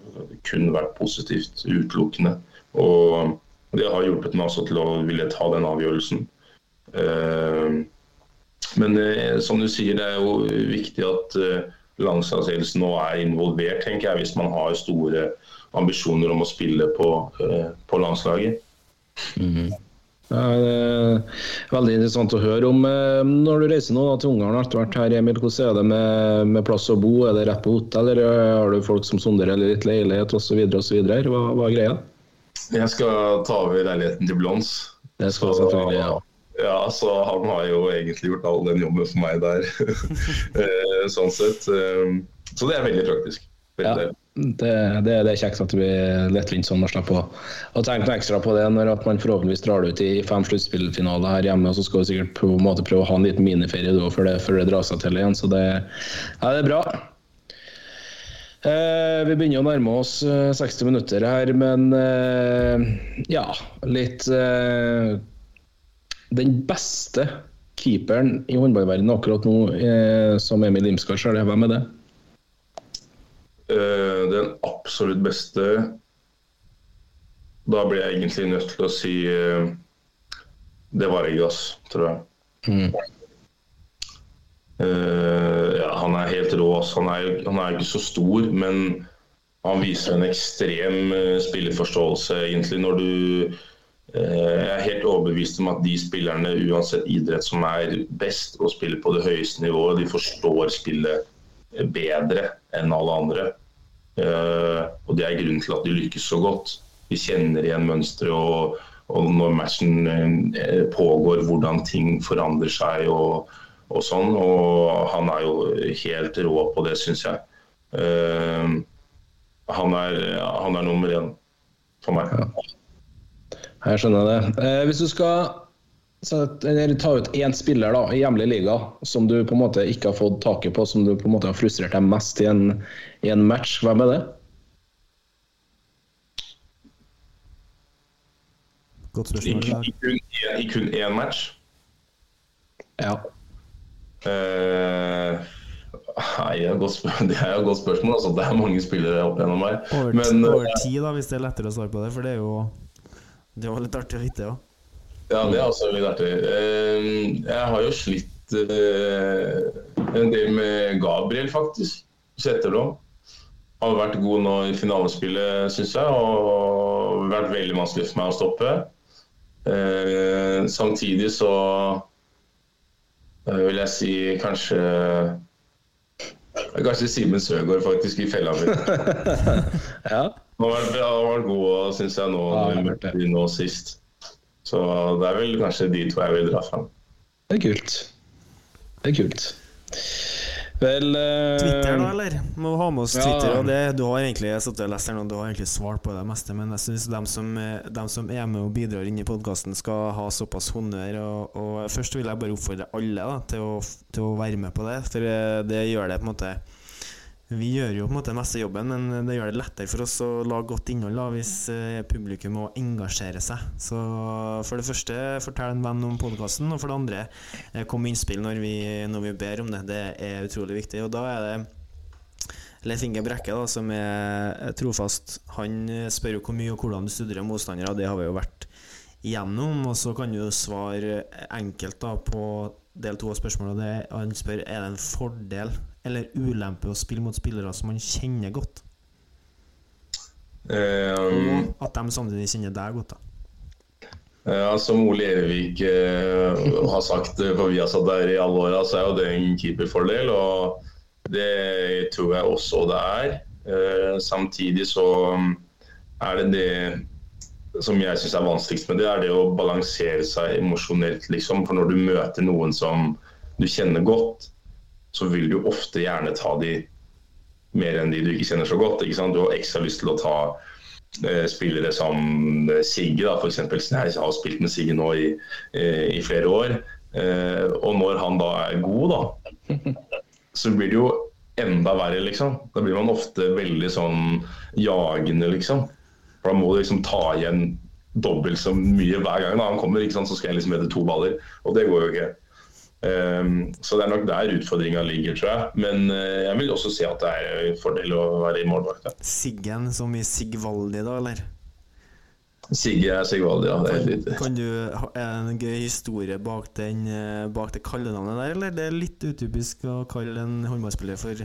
kun vært positivt utelukkende. Og det har hjulpet meg også til å ville ta den avgjørelsen. Eh, men eh, som du sier, det er jo viktig at eh, landslagsledelsen nå er involvert, tenker jeg, hvis man har store ambisjoner om å spille på, eh, på landslaget. Mm er veldig interessant å høre om. eh, Når du reiser nå da, til Ungarn etter hvert, her, Emil, hvordan er det med, med plass å bo? Er det rett på hotell, eller har du folk som sonderer litt leilighet osv.? Hva, hva er greia? Jeg skal ta over leiligheten til Blons. Det skal selvfølgelig, ja. Ja, så han har jo egentlig gjort all den jobben for meg der. Eh, sånn sett. Eh, Så det er veldig praktisk. Veldig Ja. Det, det, det er kjekt at det blir lettvint sånn å slippe å å tenke ekstra på det når man forhåpentligvis drar det ut i fem sluttspillfinaler her hjemme. og Så skal vi sikkert på en måte prøve å ha en liten miniferie da, før, det, før det drar seg til igjen. Så det, ja, det er bra. Eh, vi begynner å nærme oss eh, 60 minutter her, men eh, ja, litt eh, Den beste keeperen i håndballverdenen akkurat nå, eh, som Emil ser det, hvem er det? Eh, Den absolutt beste Da blir jeg egentlig nødt til å si eh, det var Egas, tror jeg. Eh, ja, han er helt rå. Han er, han er ikke så stor, men han viser en ekstrem uh, spillerforståelse, egentlig, når du uh, Jeg er helt overbevist om at de spillerne, uansett idrett, som er best og spiller på det høyeste nivået, de forstår spillet bedre enn alle andre. Eh, og det er grunnen til at de lykkes så godt. De kjenner igjen mønstre, og, og når matchen eh, pågår, hvordan ting forandrer seg og, og sånn. Og han er jo helt rå på det, syns jeg. Uh, han, er, han er nummer én for meg. Jeg skjønner det. Eh, hvis du skal sette- eller ta ut én spiller da, i hjemlig liga som du på en måte ikke har fått taket på, som du på en måte har frustrert deg mest i en, i en match, hvem er det? Godt spørsmål. i, kun, I kun én match. Ja. Uh, nei, det er et godt spør- det er et godt spørsmål. Altså. Det er mange spillere opp gjennom her. Over, Men over eh, tid, da, hvis det er lettere å svare på det, for det er jo Det var litt artig å vite òg. ja, det er også litt artig. Eh, jeg har jo slitt eh, en del med Gabriel, faktisk. Setterblom. Har vært god nå i finalespillet, syns jeg, og vært veldig vanskelig for meg å stoppe. Eh, samtidig så eh, vil jeg si kanskje Kanskje Simen Søgaard faktisk i fella mi. ja. Han har vært, vært god, syns jeg, nå, Ja, nå sist. Så det er vel kanskje de to jeg vil dra fram. Det er kult. Det er kult. Vel uh... Twitter, da, eller? Må ha med oss Ja. Twitter. Og det, du har egentlig jeg satt og lest her nå, du har egentlig svart på det meste, men jeg syns de, er- de som er med og bidrar inn i podkasten, skal ha såpass honnør. Og, og først vil jeg bare oppfordre alle da, til, å, til å være med på det, for eh, det gjør det på en måte Vi gjør jo på en måte meste jobben, men det gjør det lettere for oss å lage godt innhold da, hvis eh, publikum må engasjere seg. Så for det første, fortell en venn om podkasten, og for det andre, eh, kom med innspill når vi, når vi ber om det. Det er utrolig viktig. Og da er det Leif Inge Brekke, da, som er trofast, han eh, spør jo hvor mye og hvordan du studerer motstandere. Det har vi jo vært igjennom. Og så kan du svare enkelt da på del to av spørsmålet. han spør er det en fordel eller ulempe å spille mot spillere som man kjenner godt. Um, Og at de samtidig kjenner deg godt. da ja, som Ole Erevik eh, har sagt eh, på Viasat der i alle åra, så er jo det en keeperfordel. Og det tror jeg også det er. Eh, samtidig så er det det som jeg syns er vanskeligst med det, er det å balansere seg emosjonelt, liksom. For når du møter noen som du kjenner godt, så vil du ofte gjerne ta de mer enn de du ikke kjenner så godt. Du har ekstra lyst til å ta eh, spillere som eh, Sigge, da, f.eks. Jeg har spilt med Sigge nå i, eh, i flere år. Eh, og når han da er god, da, så blir det jo enda verre, liksom. Da blir man ofte veldig sånn jagende, liksom. For da må du liksom ta igjen dobbelt så mye hver gang da han kommer. Så skal jeg liksom redde to baller. Og det går jo ikke. Ehm, så det er nok der utfordringa ligger, tror jeg. Men eh, jeg vil også si at det er en fordel å være i målvakt. Siggen som i Sigvaldi, da, eller? Sigge er Sigvaldi, ja. Det er helt riktig. Kan du ha en gøy historie bak, den, eh, bak det kallenavnet der, eller? Det er litt utypisk å kalle en håndballspiller for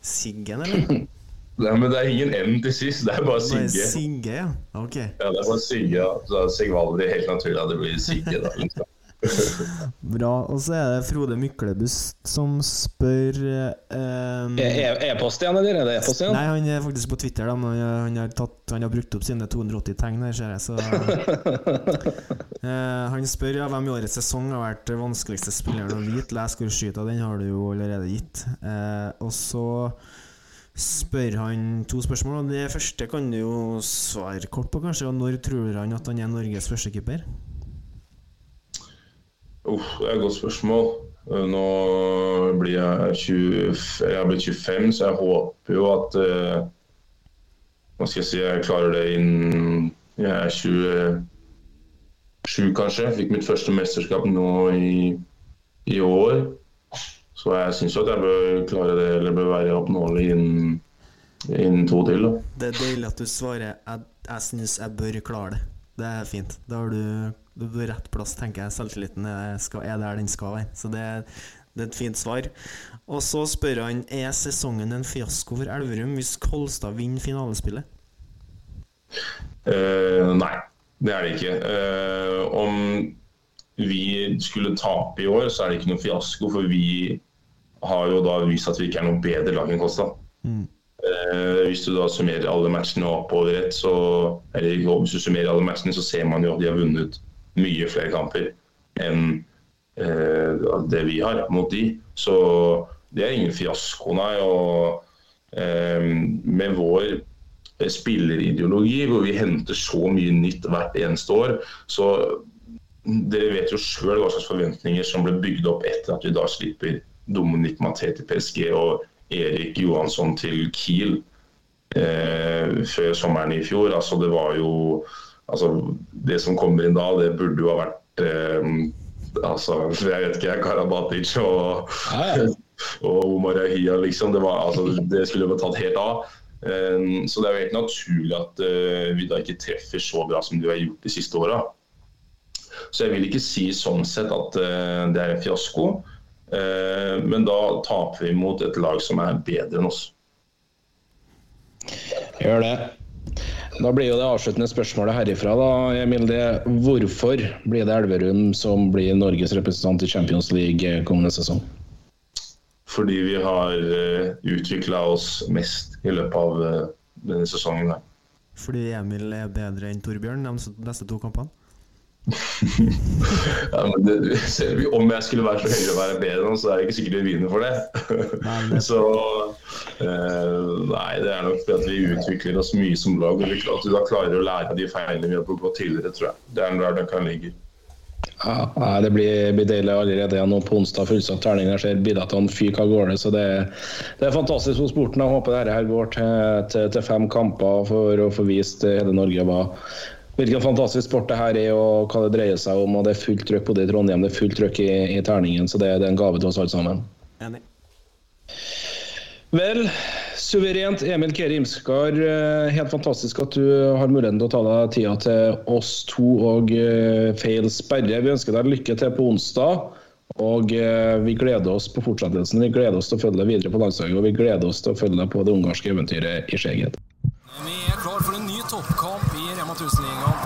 Siggen, eller? Nei, men det er ingen N til sist, det er bare Bare Sigge. Sigge, ja. Ok. Ja, det er bare Sigge, ja. Så Sigvaldi helt naturlig at det blir Sigge, da. Liksom. Bra. Og så er det Frode Myklebust som spør e- E-post igjen, eller er det e-post igjen? Nei, han er faktisk på Twitter. Da, men han, han, har tatt, han har brukt opp sine 280 tegn her, ser jeg. Så, uh, han spør ja, hvem i årets sesong har vært vanskeligste spilleren å vite. Les hvor skyta, den har du jo allerede gitt. Uh, og så spør han to spørsmål. og Det første kan du jo svare kort på, kanskje. Og når tror han at han er Norges første keeper? Uff, det er et godt spørsmål. Eh, Nå blir jeg 20, jeg blitt 25, så jeg håper jo at eh, Hva skal jeg si, jeg klarer det innen jeg er 27, kanskje. Fikk mitt første mesterskap nå i, i år. Så jeg syns jo at jeg bør klare det, eller bør være oppnåelig innen, innen to til. da. Det er deilig at du svarer Jeg, jeg syns jeg bør klare det. Det er fint. Da har du, du er på rett plass, tenker jeg. Selvtilliten er, skal, er der den skal være. Så det, det er et fint svar. Og så spør han Er sesongen en fiasko for Elverum hvis Kolstad vinner finalespillet. Uh, nei, det er det ikke. Uh, om vi skulle tape i år, så er det ikke noe fiasko, for vi har jo da vist at vi ikke er noe bedre lag enn Kosta. Eh, hvis du da summerer alle matchene oppover ett, så eller hvis du summerer alle matchene, så ser man jo at de har vunnet mye flere kamper enn eh, det vi har mot de. Så det er ingen fiasko, nei. Og eh, med vår spillerideologi, hvor vi henter så mye nytt hvert eneste år, så dere vet jo sjøl hva slags forventninger som ble bygd opp etter at vi da slipper Dominic Maté til PSG og Erik Johansson til Kiel eh, før sommeren i fjor. Altså, det var jo altså, Det som kommer inn da, det burde jo ha vært eh, altså, Jeg vet ikke, Karabatic og, Ja, og Omar Ahia, liksom. Det, var, altså, det skulle jo tatt helt av. Eh, Så det er jo helt naturlig at eh, vi da ikke treffer så bra som de har gjort de siste åra. Så jeg vil ikke si sånn sett at eh, det er en fiasko. Eh, Men da taper vi mot et lag som er bedre enn oss. Gjør det. Da blir jo det avsluttende spørsmålet herifra, da, Emil. Det, hvorfor blir det Elverum som blir Norges representant i Champions League kommende sesong? Fordi vi har utvikla oss mest i løpet av eh, denne sesongen. Fordi Emil er bedre enn Torbjørn de neste to kampene. Ja, men det, selv om jeg skulle være så heldig å være bedre han, så er det ikke sikkert vi vinner for det. Så eh, Nei, det er nok fordi at vi utvikler oss mye som lag. Og vi, at vi da klarer å lære av de feilene vi har begått tidligere, tror jeg. Det er der det kan ligge. Ja, det blir, blir deilig allerede igjen nå på onsdag. Fullsatt terning. Jeg ser billettene fyker av gårde. Så det, det er fantastisk for sporten. Jeg håper dette her går til, til, til fem kamper for å få vist hele Norge hva hvilken fantastisk sport det her er og hva det dreier seg om. og Det er fullt trøkk både i Trondheim det er fullt trøkk i, i terningen. Så det, det er en gave til oss alle sammen. Enig. Vel, suverent Emil Keri Imskar. eh, Helt fantastisk at du har muligheten til å ta deg tida til oss to og eh, Feil sperre. Vi ønsker deg lykke til på onsdag. Og eh, vi gleder oss på fortsettelsen. Vi gleder oss til å følge deg videre på landslaget, og vi gleder oss til å følge deg på det ungarske eventyret i Skjeget. Vi er klar for en ny toppkamp i